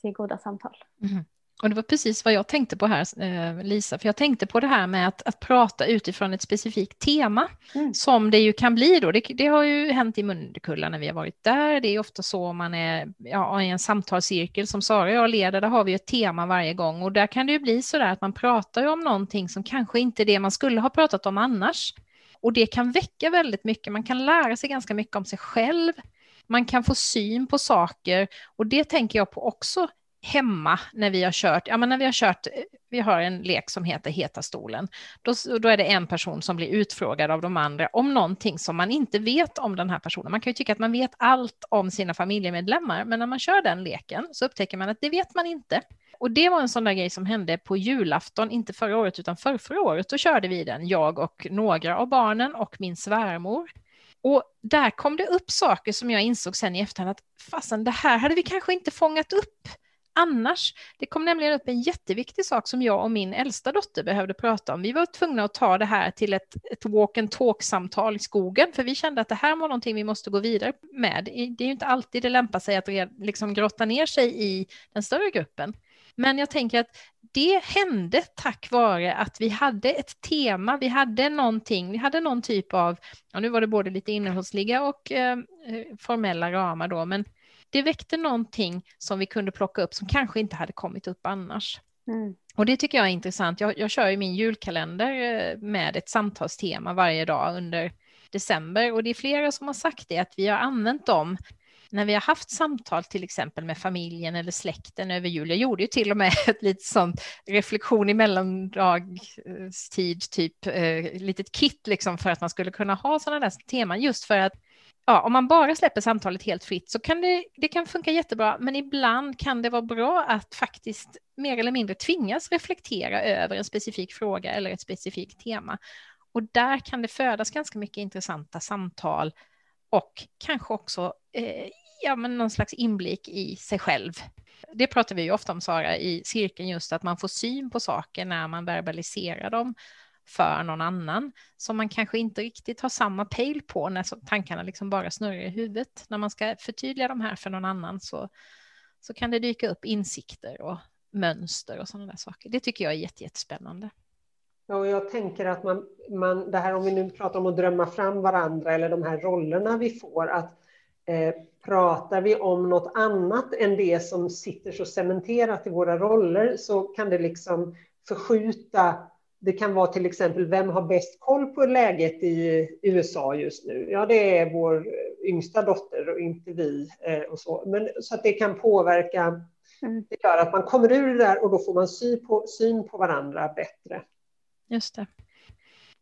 till goda samtal. Mm. Och det var precis vad jag tänkte på här, eh, Lisa, för jag tänkte på det här med att, att prata utifrån ett specifikt tema, mm. som det ju kan bli då. Det, det, har ju hänt i Mundekulla när vi har varit där. Det är ofta så man är ja, i en samtalscirkel som Sara och jag leder, där har vi ett tema varje gång och där kan det ju bli så där att man pratar om någonting som kanske inte är det man skulle ha pratat om annars. Och det kan väcka väldigt mycket, man kan lära sig ganska mycket om sig själv, man kan få syn på saker och det tänker jag på också hemma när vi har kört, ja men när vi har kört, vi har en lek som heter Heta stolen, då, då är det en person som blir utfrågad av de andra om någonting som man inte vet om den här personen. Man kan ju tycka att man vet allt om sina familjemedlemmar, men när man kör den leken så upptäcker man att det vet man inte. Och det var en sån där grej som hände på julafton, inte förra året utan för förra året. Då körde vi den, jag och några av barnen och min svärmor. Och där kom det upp saker som jag insåg sen i efterhand att fasen, det här hade vi kanske inte fångat upp annars. Det kom nämligen upp en jätteviktig sak som jag och min äldsta dotter behövde prata om. Vi var tvungna att ta det här till ett, ett walk and talk-samtal i skogen, för vi kände att det här var någonting vi måste gå vidare med. Det är ju inte alltid det lämpar sig att liksom grotta ner sig i den större gruppen. Men jag tänker att det hände tack vare att vi hade ett tema, vi hade någonting, vi hade någon typ av, ja nu var det både lite innehållsliga och eh, eh formella ramar då, men det väckte någonting som vi kunde plocka upp som kanske inte hade kommit upp annars. Mm. Och det tycker jag är intressant. Jag, jag kör ju min julkalender eh, med ett samtalstema varje dag under december och det är flera som har sagt det att vi har använt dem när vi har haft samtal till exempel med familjen eller släkten över jul. Jag gjorde ju till och med *laughs* ett litet sånt reflektion i mellandagstid, typ eh, litet kit liksom för att man skulle kunna ha sådana där teman just för att ja, om man bara släpper samtalet helt fritt så kan det, det kan funka jättebra, men ibland kan det vara bra att faktiskt mer eller mindre tvingas reflektera över en specifik fråga eller ett specifikt tema. Och där kan det födas ganska mycket intressanta samtal och kanske också eh, ja, men någon slags inblick i sig själv. Det pratar vi ju ofta om, Sara, i cirkeln, just att man får syn på saker när man verbaliserar dem för någon annan som man kanske inte riktigt har samma pejl på när tankarna liksom bara snurrar i huvudet. När man ska förtydliga de här för någon annan så, så kan det dyka upp insikter och mönster och sådana där saker. Det tycker jag är jättespännande. Ja, och jag tänker att man, man, det här om vi nu pratar om att drömma fram varandra eller de här rollerna vi får, att eh, pratar vi om något annat än det som sitter så cementerat i våra roller så kan det liksom förskjuta det kan vara till exempel, vem har bäst koll på läget i USA just nu? Ja, det är vår yngsta dotter och inte vi. Eh, och så. Men, så att det kan påverka, mm. det gör att man kommer ur det där och då får man syn på, syn på varandra bättre. Just det.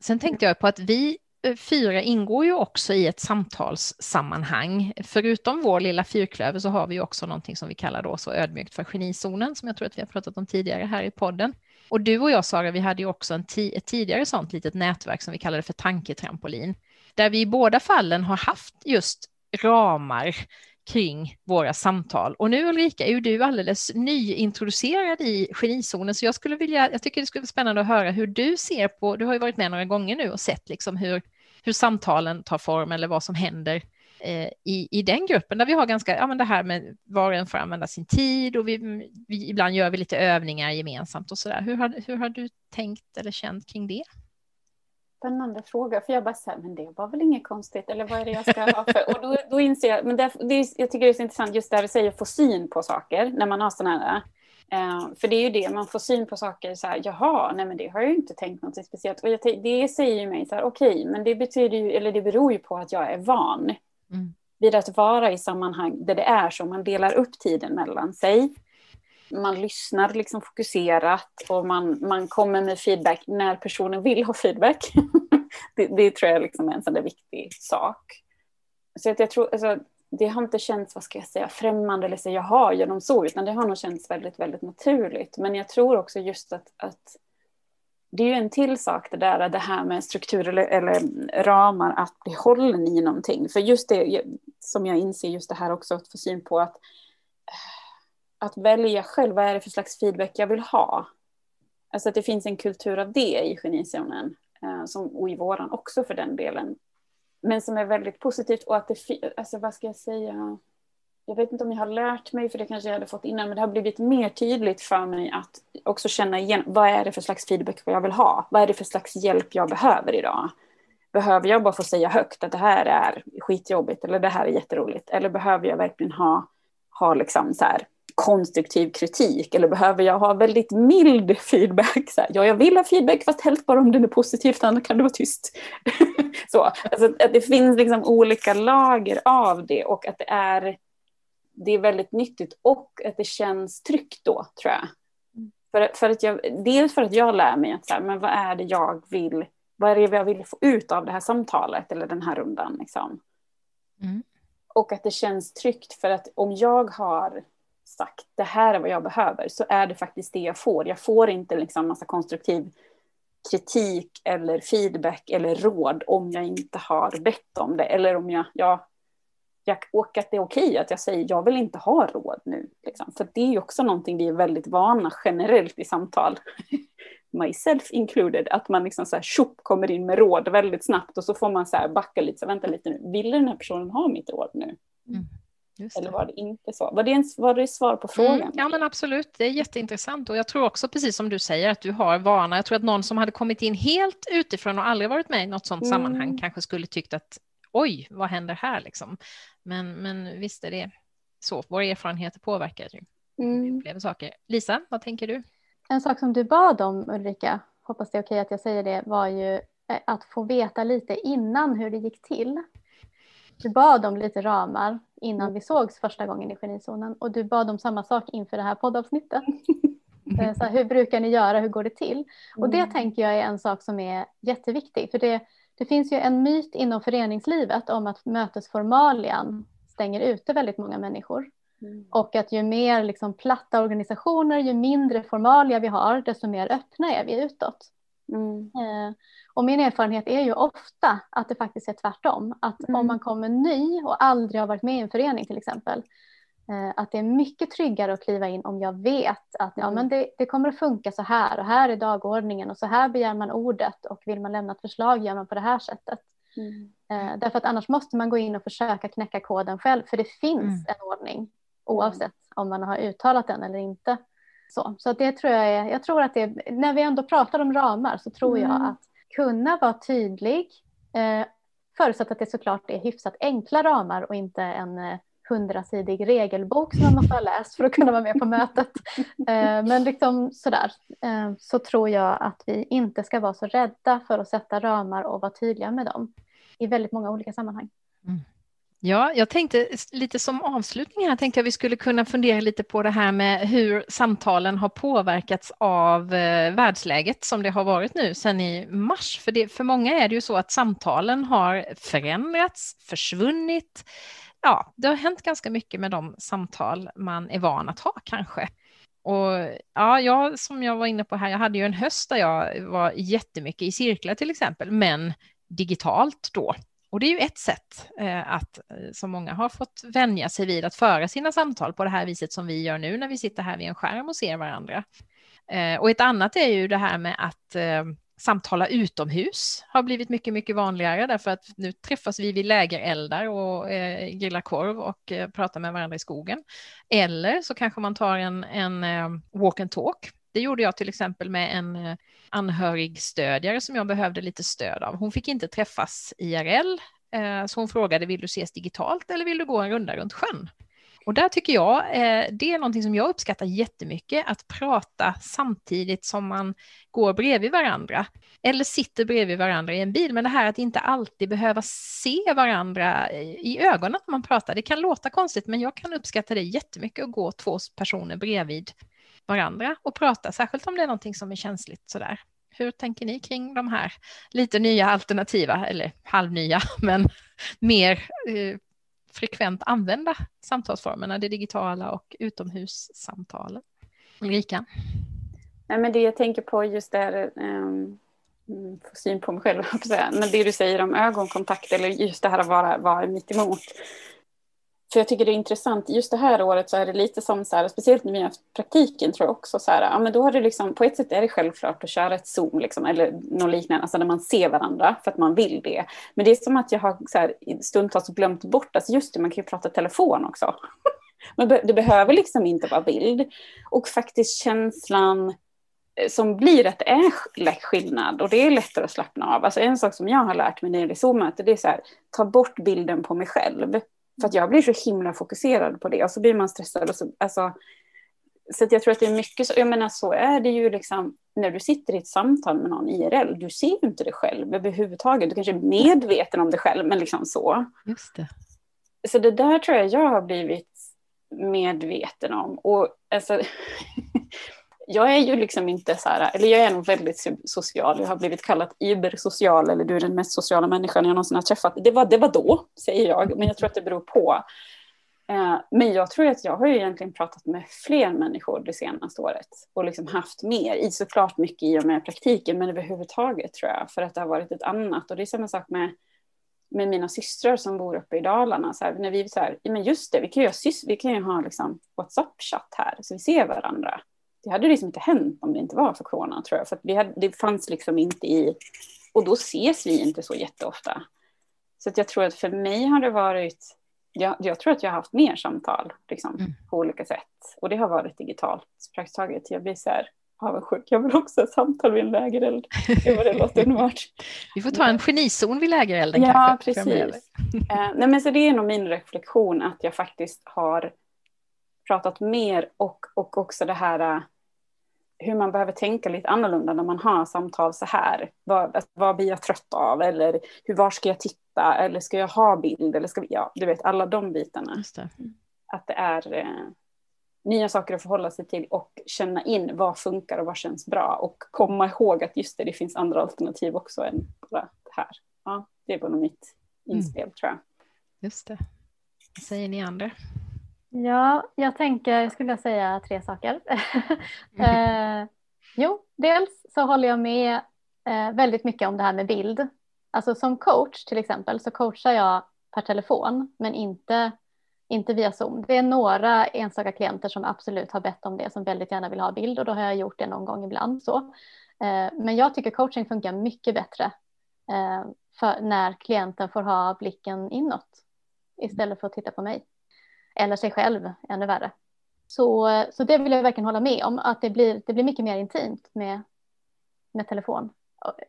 Sen tänkte jag på att vi eh, fyra ingår ju också i ett samtalssammanhang. Förutom vår lilla fyrklöver så har vi också någonting som vi kallar då så ödmjukt för genizonen, som jag tror att vi har pratat om tidigare här i podden. Och du och jag, Sara, vi hade ju också en ett tidigare sånt litet nätverk som vi kallade för tanketrampolin, där vi i båda fallen har haft just ramar kring våra samtal. Och nu Ulrika är ju du alldeles nyintroducerad i genizonen, så jag skulle vilja, jag tycker det skulle vara spännande att höra hur du ser på, du har ju varit med några gånger nu och sett liksom hur, hur samtalen tar form eller vad som händer Eh, i, i den gruppen där vi har ganska, ja men det här med var och en får använda sin tid och vi, vi ibland gör vi lite övningar gemensamt och så där. Hur har, hur har du tänkt eller känt kring det? spännande fråga. För jag bara så men det var väl inget konstigt. Eller vad är det jag ska ha för? Och då, då inser jag, men det, det är, jag tycker det är så intressant just det här du säger få syn på saker när man har sådana här. Uh, för det är ju det, man får syn på saker så här, jaha, nej men det har jag ju inte tänkt något speciellt. Och jag, det säger ju mig så här, okej, okay, men det betyder ju, eller det beror ju på att jag är van mm. vid att vara i sammanhang där det är så, man delar upp tiden mellan sig man lyssnar liksom fokuserat och man, man kommer med feedback när personen vill ha feedback. *laughs* det, det, tror jag liksom är en sån där viktig sak. Så att jag tror, alltså, det har inte känts, vad ska jag säga, främmande eller säga jaha, genom så, utan det har nog känts väldigt, väldigt naturligt. Men jag tror också just att, att det är ju en till sak det där, det här med strukturer eller, eller ramar, att bli hållen i någonting. För just det som jag inser, just det här också, att få syn på att eh, att välja själv, vad är det för slags feedback jag vill ha? Alltså att det finns en kultur av det i genizonen, eh, som, och i våran också för den delen. Men som är väldigt positivt och att det, alltså vad ska jag säga, jag vet inte om jag har lärt mig, för det kanske jag hade fått innan, men det har blivit mer tydligt för mig att också känna igen, vad är det för slags feedback jag vill ha? Vad är det för slags hjälp jag behöver idag? Behöver jag bara få säga högt att det här är skitjobbigt eller det här är jätteroligt? Eller behöver jag verkligen ha, ha liksom så här, konstruktiv kritik eller behöver jag ha väldigt mild feedback? Så här, ja, jag vill ha feedback fast helst bara om den är positiv, annars kan du vara tyst. *laughs* så, alltså, att det finns liksom olika lager av det och att det är, det är väldigt nyttigt och att det känns tryggt då, tror jag. Mm. För, för att jag, dels för att jag lär mig att så här, men vad är det jag vill, vad är det jag vill få ut av det här samtalet eller den här rundan. Liksom. Mm. Och att det känns tryggt för att om jag har sagt det här är vad jag behöver så är det faktiskt det jag får. Jag får inte liksom massa konstruktiv kritik eller feedback eller råd om jag inte har bett om det. Eller om jag, jag, jag och att det är okej att jag säger jag vill inte ha råd nu. Liksom. För det är ju också någonting vi är väldigt vana generellt i samtal. *laughs* Myself included, att man liksom så här tjopp kommer in med råd väldigt snabbt och så får man så här backa lite, så vänta lite nu, vill den här personen ha mitt råd nu? Mm. Eller var det inte så? Var det, en, var det svar på mm, frågan? Mm, ja men absolut, det är jätteintressant och jag tror också precis som du säger att du har vana. Jag tror att någon som hade kommit in helt utifrån och aldrig varit med i något sådant mm. sammanhang kanske skulle tyckt att oj, vad händer här liksom? Men, men visst är det så, våra erfarenheter påverkar ju. Mm. saker. Lisa, vad tänker du? En sak som du bad om Ulrika, hoppas det är okej att jag säger det, var ju eh, att få veta lite innan hur det gick till. Du bad om lite ramar innan mm. vi sågs första gången i genizonen och du bad om samma sak inför det här poddavsnittet. Eh, så här, hur brukar ni göra, hur går det till? Och det mm. tänker jag är en sak som är jätteviktig för det, det finns ju en myt inom föreningslivet om att mötesformalian stänger ute väldigt många människor. Mm. Och att ju mer liksom platta organisationer, ju mindre formalia vi har, desto mer öppna är vi utåt. Mm. Eh, och min erfarenhet är ju ofta att det faktiskt är tvärtom. Att mm. om man kommer ny och aldrig har varit med i en förening till exempel, att det är mycket tryggare att kliva in om jag vet att ja, mm. men det, det, kommer att funka så här och här är dagordningen och så här begär man ordet och vill man lämna ett förslag gör man på det här sättet. Mm. Eh, därför att annars måste man gå in och försöka knäcka koden själv för det finns mm. en ordning oavsett om man har uttalat den eller inte. Så, så det tror jag är, jag tror att det, när vi ändå pratar om ramar så tror jag mm. att kunna vara tydlig, eh, förutsatt att det såklart är hyfsat enkla ramar och inte en eh, hundrasidig regelbok som man måste ha läst för att kunna vara med på mötet. *laughs* Eh, men liksom sådär, eh, så tror jag att vi inte ska vara så rädda för att sätta ramar och vara tydliga med dem i väldigt många olika sammanhang. Mm. Ja, jag tänkte lite som avslutning här tänkte jag vi skulle kunna fundera lite på det här med hur samtalen har påverkats av eh, världsläget som det har varit nu sedan i mars. För, det, för många är det ju så att samtalen har förändrats, försvunnit. Ja, det har hänt ganska mycket med de samtal man är van att ha kanske. Och ja, jag, som jag var inne på här, jag hade ju en höst där jag var jättemycket i cirklar till exempel, men digitalt då. Och det är ju ett sätt eh, att, eh, som många har fått vänja sig vid, att föra sina samtal på det här viset som vi gör nu när vi sitter här vid en skärm och ser varandra. Eh, och ett annat är ju det här med att eh, samtala utomhus har blivit mycket, mycket vanligare därför att nu träffas vi vid lägereldar och eh, grillar korv och eh, pratar med varandra i skogen. Eller så kanske man tar en, en eh, walk and talk. Det gjorde jag till exempel med en eh, anhörigstödjare som jag behövde lite stöd av. Hon fick inte träffas IRL, eh, så hon frågade vill du ses digitalt eller vill du gå en runda runt sjön? Och där tycker jag eh, det är någonting som jag uppskattar jättemycket, att prata samtidigt som man går bredvid varandra eller sitter bredvid varandra i en bil. Men det här att inte alltid behöva se varandra i ögonen när man pratar, det kan låta konstigt, men jag kan uppskatta det jättemycket att gå två personer bredvid varandra och prata, särskilt om det är någonting som är känsligt sådär. Hur tänker ni kring de här lite nya alternativa, eller halvnya, *laughs* men mer eh, frekvent använda samtalsformerna, det digitala och utomhussamtalen? Ulrika? Nej, men det jag tänker på just där, ehm, mm, um, få syn på mig själv, *laughs* men det du säger om ögonkontakt eller just det här att vara, vara mitt emot. För jag tycker det är intressant, just det här året så är det lite som så här, speciellt när vi har haft praktiken tror jag också så här, ja men då har det liksom, på ett sätt är det självklart att köra ett Zoom liksom, eller något liknande, alltså när man ser varandra för att man vill det. Men det är som att jag har så här, stundtals glömt bort, alltså just det, man kan ju prata telefon också. *laughs* Men det behöver liksom inte vara bild. Och faktiskt känslan eh, som blir att det är skillnad och det är lättare att slappna av. Alltså en sak som jag har lärt mig när det är Zoom-möte, det är så här, ta bort bilden på mig själv. För att jag blir så himla fokuserad på det och så blir man stressad. Och så, alltså, så jag tror att det är mycket så, jag menar så är det ju liksom när du sitter i ett samtal med någon IRL, du ser ju inte det själv överhuvudtaget. Du kanske är medveten om det själv, men liksom så. Just det. Så det där tror jag jag har blivit medveten om. Och alltså, *laughs* jag är ju liksom inte så här, eller jag är nog väldigt social. Jag har blivit kallad ibersocial, eller du är den mest sociala människan jag någonsin har träffat. Det var, det var då, säger jag, men jag tror att det beror på. Eh, men jag tror att jag har ju egentligen pratat med fler människor det senaste året och liksom haft mer, i såklart mycket i och med praktiken, men överhuvudtaget tror jag, för att det har varit ett annat. Och det är samma sak med, med mina systrar som bor uppe i Dalarna. Så här, när vi så här, men just det, vi kan ju ha, vi kan ju ha liksom WhatsApp-chatt här, så vi ser varandra det hade liksom inte hänt om det inte var för corona tror jag. För vi hade, det fanns liksom inte i, och då ses vi inte så jätteofta. Så jag tror att för mig har det varit, jag, jag tror att jag har haft mer samtal liksom, mm. på olika sätt. Och det har varit digitalt praktiskt taget. Jag blir så här avundsjuk. Jag vill också ha samtal vid en lägereld. *laughs* Det var det låter underbart. Vi får ta en genizon vid lägerelden ja, kanske. Ja, precis. uh, nej, men så det är nog min reflektion att jag faktiskt har pratat mer och, och också det här äh, hur man behöver tänka lite annorlunda när man har samtal så här. Vad, vad blir jag trött av? Eller hur, var ska jag titta? Eller ska jag ha bild? Eller ska vi, ja, du vet alla de bitarna. Det. Att det är eh, nya saker att förhålla sig till och känna in vad funkar och vad känns bra. Och komma ihåg att just det, det finns andra alternativ också än bara det här. Ja, det är bara mitt inspel mm. tror jag. Just det. Vad säger ni andra? Ja, jag tänker, jag skulle säga tre saker. *laughs* eh, jo, dels så håller jag med eh, väldigt mycket om det här med bild. Alltså som coach till exempel så coachar jag per telefon men inte, inte via Zoom. Det är några enstaka klienter som absolut har bett om det som väldigt gärna vill ha bild och då har jag gjort det någon gång ibland. Så. Eh, men jag tycker coaching funkar mycket bättre eh, när klienten får ha blicken inåt istället för att titta på mig eller sig själv ännu värre. Så, så det vill jag verkligen hålla med om, att det blir, det blir mycket mer intimt med, med telefon.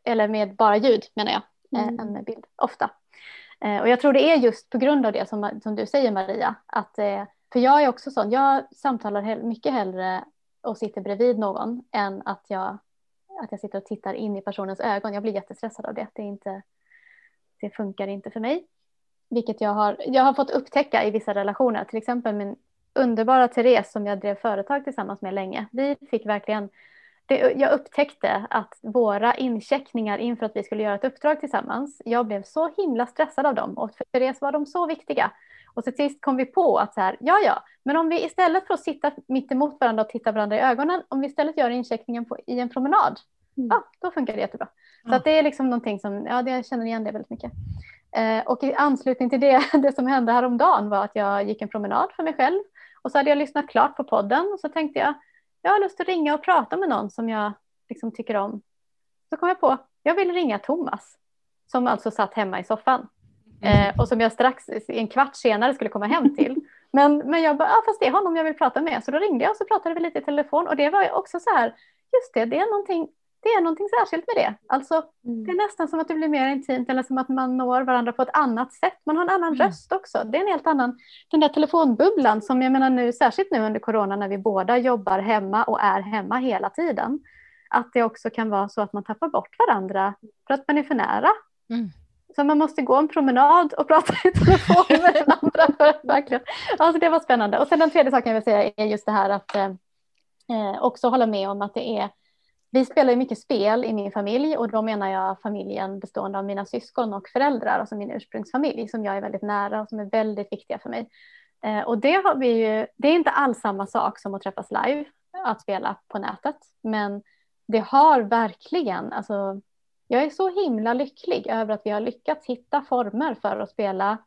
Eller med bara ljud menar jag, eh, mm. än med bild, ofta. Eh, och jag tror det är just på grund av det som, som du säger Maria, att, eh, för jag är också sån, jag samtalar mycket hellre och sitter bredvid någon än att jag, att jag sitter och tittar in i personens ögon. Jag blir jättestressad av det, det, är inte, det funkar inte för mig. Vilket jag har, jag har fått upptäcka i vissa relationer. Till exempel min underbara Therese som jag drev företag tillsammans med länge. Vi fick verkligen det, jag upptäckte att våra incheckningar inför att vi skulle göra ett uppdrag tillsammans, jag blev så himla stressad av dem och för Therese var de så viktiga. Och till sist kom vi på att så här, ja ja, men om vi istället för att sitta mitt emot varandra och titta varandra i ögonen, om vi istället gör incheckningen på, i en promenad, mm. ja då funkar det jättebra. Så att det är liksom någonting som, ja det, jag känner igen det väldigt mycket. Eh, och i anslutning till det, *laughs* det som hände häromdagen var att jag gick en promenad för mig själv och så hade jag lyssnat klart på podden och så tänkte jag, jag har lust att ringa och prata med någon som jag liksom tycker om. Så kom jag på, jag vill ringa Thomas som alltså satt hemma i soffan eh, och som jag strax en kvart senare skulle komma hem till. *laughs* Men, men jag bara, ah, fast det är honom jag vill prata med. Så då ringde jag och så pratade vi lite i telefon och det var också så här, just det, det är någonting, det är någonting särskilt med det. Alltså, mm. Det är nästan som att det blir mer intimt eller som att man når varandra på ett annat sätt. Man har en annan mm. röst också. Det är en helt annan, den där telefonbubblan som jag menar nu, särskilt nu under corona när vi båda jobbar hemma och är hemma hela tiden. Att det också kan vara så att man tappar bort varandra för att man är för nära. Mm. Så man måste gå en promenad och prata i telefon med den andra. För verkligen. Alltså det var spännande. Och sen den tredje saken jag vill säga är just det här att eh, eh också hålla med om att det är vi spelar ju mycket spel i min familj och då menar jag familjen bestående av mina syskon och föräldrar, alltså min ursprungsfamilj som jag är väldigt nära och som är väldigt viktiga för mig. Eh, och det, har vi ju, det är inte alls samma sak som att träffas live, att spela på nätet, men det har verkligen, alltså jag är så himla lycklig över att vi har lyckats hitta former för att spela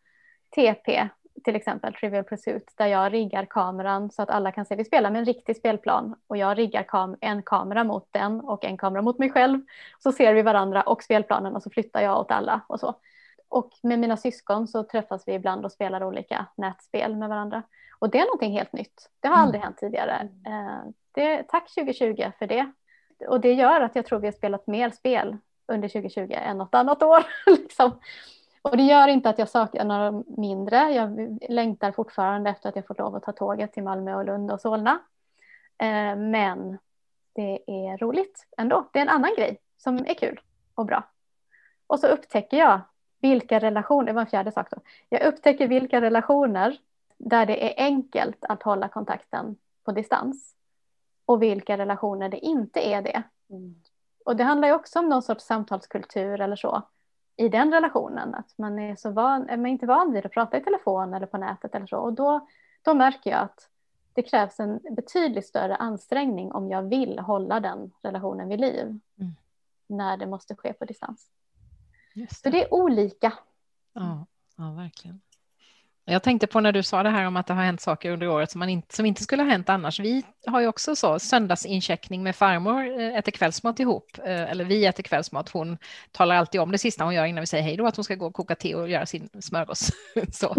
TP till exempel Trivial Pursuit där jag riggar kameran så att alla kan se. Vi spelar med en riktig spelplan och jag riggar kam en kamera mot den och en kamera mot mig själv. Så ser vi varandra och spelplanen och så flyttar jag åt alla och så. Och med mina syskon så träffas vi ibland och spelar olika nätspel med varandra. Och det är någonting helt nytt. Det har mm. aldrig hänt tidigare. Eh, det, tack 2020 för det. Och det gör att jag tror vi har spelat mer spel under 2020 än något annat år. *laughs* liksom. Och det gör inte att jag saknar några mindre. Jag längtar fortfarande efter att jag får lov att ta tåget till Malmö och Lund och Solna. Eh, men det är roligt ändå. Det är en annan grej som är kul och bra. Och så upptäcker jag vilka relationer, det var en fjärde sak då. Jag upptäcker vilka relationer där det är enkelt att hålla kontakten på distans och vilka relationer det inte är det. Mm. Och det handlar ju också om någon sorts samtalskultur eller så i den relationen. Att man är, så van, är man inte van vid att prata i telefon eller på nätet eller så. Och då, då märker jag att det krävs en betydligt större ansträngning om jag vill hålla den relationen vid liv. Mm. När det måste ske på distans. Det. Så det är olika. Ja, ja verkligen. Jag tänkte på när du sa det här om att det har hänt saker under året som, man inte, som inte skulle ha hänt annars. Vi har ju också så söndagsincheckning med farmor, eh, äter kvällsmat ihop, eh, eller vi äter kvällsmat. Hon talar alltid om det sista hon gör innan vi säger hej då, att hon ska gå och koka te och göra sin smörgås. *laughs* så.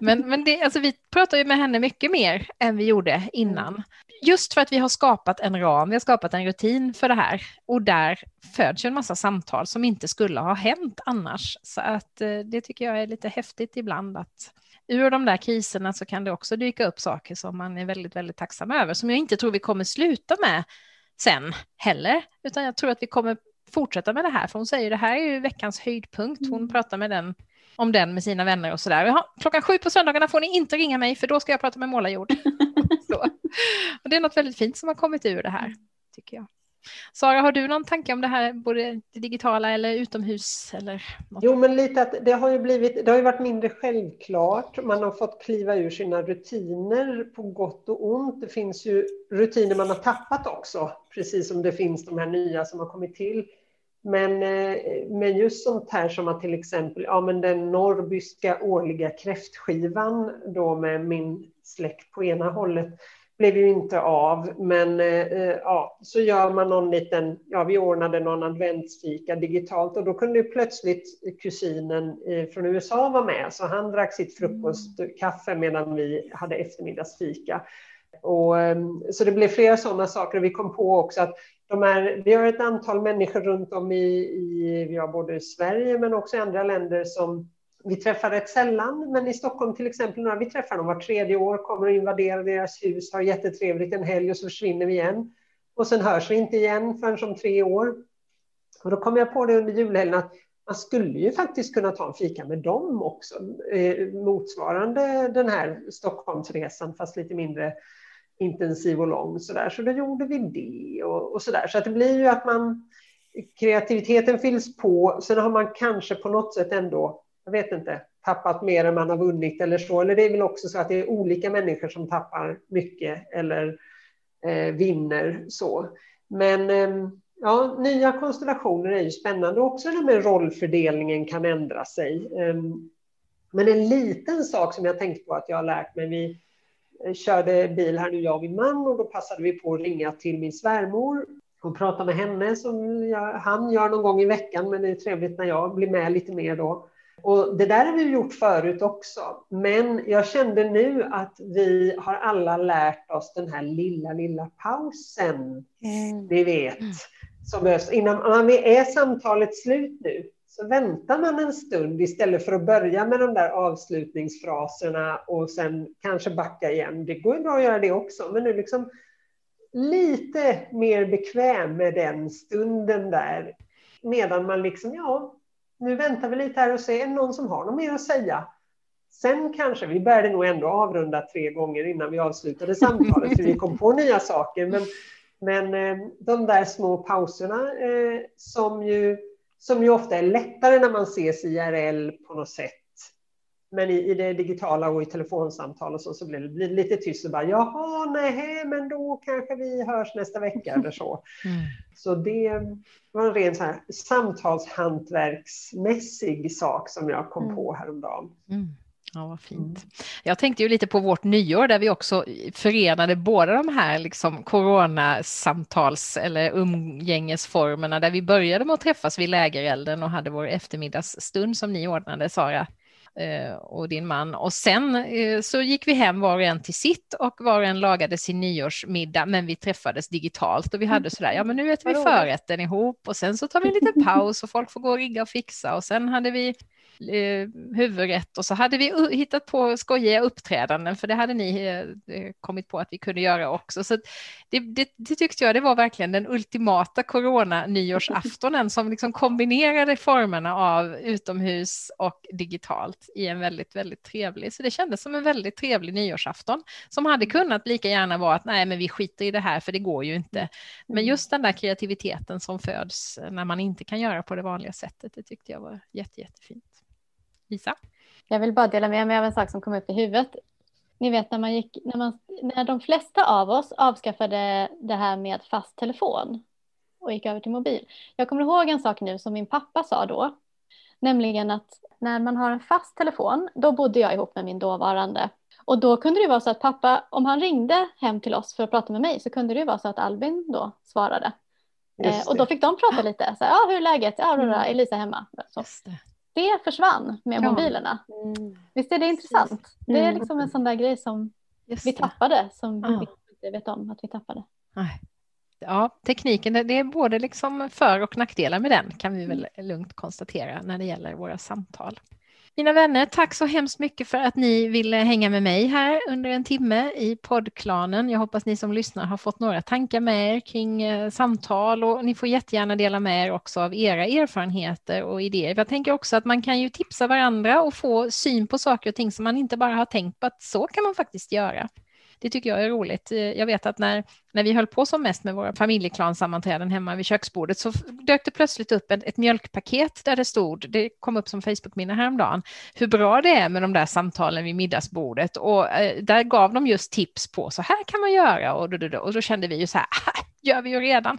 Men, men det, alltså, vi pratar ju med henne mycket mer än vi gjorde innan. Just för att vi har skapat en ram, vi har skapat en rutin för det här och där föds ju en massa samtal som inte skulle ha hänt annars. Så att eh, det tycker jag är lite häftigt ibland att ur de där kriserna så kan det också dyka upp saker som man är väldigt, väldigt tacksam över, som jag inte tror vi kommer sluta med sen heller, utan jag tror att vi kommer fortsätta med det här, för hon säger det här är ju veckans höjdpunkt, hon mm. pratar med den om den med sina vänner och sådär. Klockan sju på söndagarna får ni inte ringa mig för då ska jag prata med målarjord. *laughs* så. Och det är något väldigt fint som har kommit ur det här, tycker jag. Sara, har du någon tanke om det här, både det digitala eller utomhus? Eller något? Jo, men lite att det har ju blivit, det har ju varit mindre självklart. Man har fått kliva ur sina rutiner på gott och ont. Det finns ju rutiner man har tappat också, precis som det finns de här nya som har kommit till. Men, eh, men just sånt här som att till exempel ja, men den norrbyska årliga kräftskivan då med min släkt på ena hållet blev ju inte av, men eh, eh, ja, så gör man någon liten, ja vi ordnade någon adventsfika digitalt och då kunde ju plötsligt kusinen eh, från USA vara med, så han drack sitt frukostkaffe medan vi hade eftermiddagsfika. Och, ehm, så det blev flera sådana saker. Och vi kom på också att de är, vi har ett antal människor runt om i, i vi har både Sverige men också i andra länder som vi träffar rätt sällan, men i Stockholm till exempel, några vi träffar dem var tredje år, kommer och invaderar deras hus, har jättetrevligt en helg och så försvinner vi igen. Och sen hörs vi inte igen förrän om tre år. Och då kom jag på det under julhelgen att man skulle ju faktiskt kunna ta en fika med dem också, eh, motsvarande den här Stockholmsresan fast lite mindre intensiv och lång. Så, där. så då gjorde vi det och, och så där. Så att det blir ju att man kreativiteten fylls på. Sen har man kanske på något sätt ändå, jag vet inte, tappat mer än man har vunnit eller så. Eller det är väl också så att det är olika människor som tappar mycket eller eh, vinner så. Men eh, ja, nya konstellationer är ju spännande. Också det med rollfördelningen kan ändra sig. Eh, men en liten sak som jag tänkt på att jag har lärt mig. Vi eh, körde bil här nu, jag och min man, och då passade vi på att ringa till min svärmor och prata med henne som jag, han gör någon gång i veckan, men det är trevligt när jag blir med lite mer då. Och det där har vi gjort förut också, men jag kände nu att vi har alla lärt oss den här lilla, lilla pausen. Mm. Ni vet, som behövs. Innan är samtalet slut nu, så väntar man en stund istället för att börja med de där avslutningsfraserna och sen kanske backa igen. Det går ju bra att göra det också, men nu liksom lite mer bekväm med den stunden där. Medan man liksom, ja, nu väntar vi lite här och ser, är det någon som har något mer att säga? Sen kanske, vi började nog ändå avrunda tre gånger innan vi avslutade samtalet, för vi kom på nya saker. Men, men eh, de där små pauserna eh, som, ju, som ju ofta är lättare när man ses IRL på något sätt, men i, i det digitala och i telefonsamtal och så, så blir det, blir lite tyst och bara jaha, nej, men då kanske vi hörs nästa vecka eller så. *laughs* Mm. Så det var en ren så här, samtalshantverksmässig sak som jag kom mm. på häromdagen. Mm. Ja, vad fint. Mm. Jag tänkte ju lite på vårt nyår där vi också förenade båda de här liksom coronasamtals eller umgängesformerna där vi började med att träffas vid lägerelden och hade vår eftermiddagsstund som ni ordnade, Sara. Eh, och din man. Och sen eh, så gick vi hem var och en till sitt och var och en lagade sin nyårsmiddag, men vi träffades digitalt och vi hade sådär, ja men nu äter vi förrätten ihop och sen så tar vi en liten paus och folk får gå och rigga och fixa och sen hade vi eh, huvudrätt och så hade vi hittat på skojiga uppträdanden för det hade ni eh, eh, kommit på att vi kunde göra också. Så det, det, det tyckte jag det var verkligen den ultimata corona-nyårsaftonen som liksom kombinerade formerna av utomhus och digitalt i en väldigt, väldigt trevlig. Så det kändes som en väldigt trevlig nyårsafton som hade kunnat lika gärna vara att nej, men vi skiter i det här för det går ju inte. Men mm. just den där kreativiteten som föds när man inte kan göra på det vanliga sättet, det tyckte jag var jätte, jättefint. Lisa? Jag vill bara dela med mig av en sak som kom upp i huvudet. Ni vet när, man gick, när, man, när de flesta av oss avskaffade det här med fast telefon och gick över till mobil. Jag kommer ihåg en sak nu som min pappa sa då. Nämligen att när man har en fast telefon, då bodde jag ihop med min dåvarande. Och då kunde det vara så att pappa, om han ringde hem till oss för att prata med mig, så kunde det vara så att Albin då svarade. Eh, och då fick de prata lite. Så, ja, hur är läget? Ja, mm. är Lisa hemma? Så det försvann med ja. mobilerna. Mm. Visst är det intressant? Mm. Det är liksom en sån där grej som Just vi tappade, som ja. vi inte vet om att vi tappade. Ja, tekniken, det är både liksom för och nackdelar med den kan vi väl lugnt konstatera när det gäller våra samtal. Mina vänner, tack så hemskt mycket för att ni ville hänga med mig här under en timme i poddklanen. Jag hoppas ni som lyssnar har fått några tankar med er kring eh, samtal och ni får jättegärna dela med er också av era erfarenheter och idéer. Jag tänker också att man kan ju tipsa varandra och få syn på saker och ting som man inte bara har tänkt på att så kan man faktiskt göra. Det tycker jag är roligt. Eh, jag vet att när, när vi höll på som mest med våra familjeklansammanträden hemma vid köksbordet så dök det plötsligt upp ett, ett mjölkpaket där det stod, det kom upp som Facebook-minne häromdagen, hur bra det är med de där samtalen vid middagsbordet och eh, där gav de just tips på så här kan man göra och då, och, och då kände vi ju så här, ah, gör vi ju redan.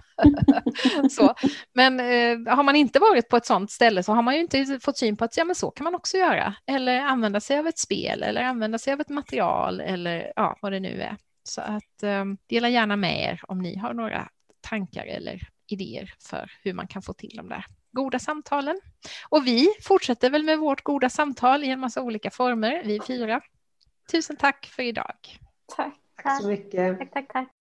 *laughs* så. Men eh, har man inte varit på ett sådant ställe så har man ju inte fått syn på att ja, men så kan man också göra. Eller använda sig av ett spel eller använda sig av ett material eller ja, vad det nu är. Så att eh, dela gärna med er om ni har några tankar eller idéer för hur man kan få till de där goda samtalen. Och vi fortsätter väl med vårt goda samtal i en massa olika former, vi fyra. Tusen tack för idag. Tack. Tack så mycket. Tack, tack, tack.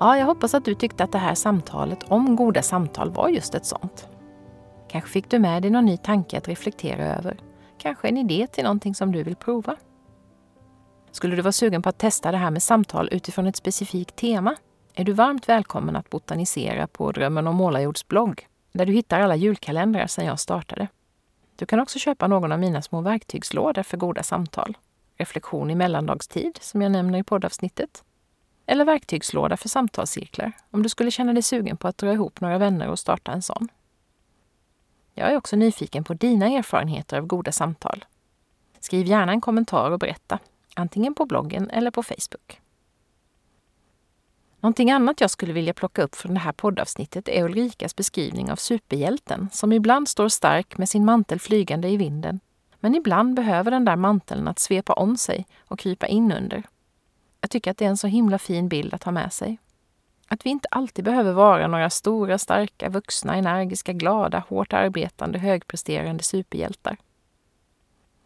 Ja, jag hoppas att du tyckte att det här samtalet om goda samtal var just ett sånt. Kanske fick du med dig någon ny tanke att reflektera över. Kanske en idé till någonting som du vill prova. Skulle du vara sugen på att testa det här med samtal utifrån ett specifikt tema är du varmt välkommen att botanisera på Drömmen om målarjords blogg där du hittar alla julkalendrar sedan jag startade. Du kan också köpa någon av mina små verktygslådor för goda samtal. Reflektion i mellandagstid, som jag nämner i poddavsnittet. Eller verktygslåda för samtalscirklar, om du skulle känna dig sugen på att dra ihop några vänner och starta en sån. Jag är också nyfiken på dina erfarenheter av goda samtal. Skriv gärna en kommentar och berätta, antingen på bloggen eller på Facebook. Någonting annat jag skulle vilja plocka upp från det här poddavsnittet är Ulrikas beskrivning av superhjälten som ibland står stark med sin mantel flygande i vinden, men ibland behöver den där manteln att svepa om sig och krypa in under. Jag tycker att det är en så himla fin bild att ha med sig. Att vi inte alltid behöver vara några stora, starka, vuxna, energiska, glada, hårt arbetande, högpresterande superhjältar.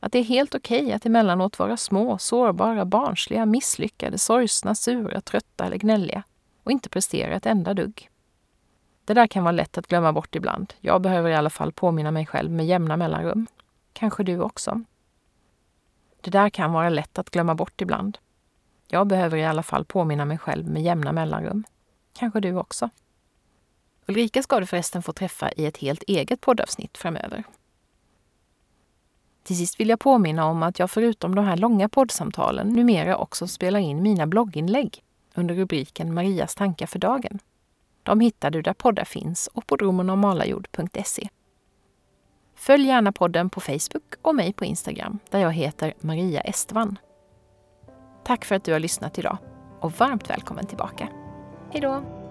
Att det är helt okej okay att emellanåt vara små, sårbara, barnsliga, misslyckade, sorgsna, sura, trötta eller gnälliga och inte prestera ett enda dugg. Det där kan vara lätt att glömma bort ibland. Jag behöver i alla fall påminna mig själv med jämna mellanrum. Kanske du också. Det där kan vara lätt att glömma bort ibland. Jag behöver i alla fall påminna mig själv med jämna mellanrum. Kanske du också. Ulrika ska du förresten få träffa i ett helt eget poddavsnitt framöver. Till sist vill jag påminna om att jag förutom de här långa poddsamtalen numera också spelar in mina blogginlägg under rubriken Marias tankar för dagen. De hittar du där poddar finns och på dromenormalajord.se. Följ gärna podden på Facebook och mig på Instagram där jag heter Maria Estvan. Tack för att du har lyssnat idag och varmt välkommen tillbaka. Hej då!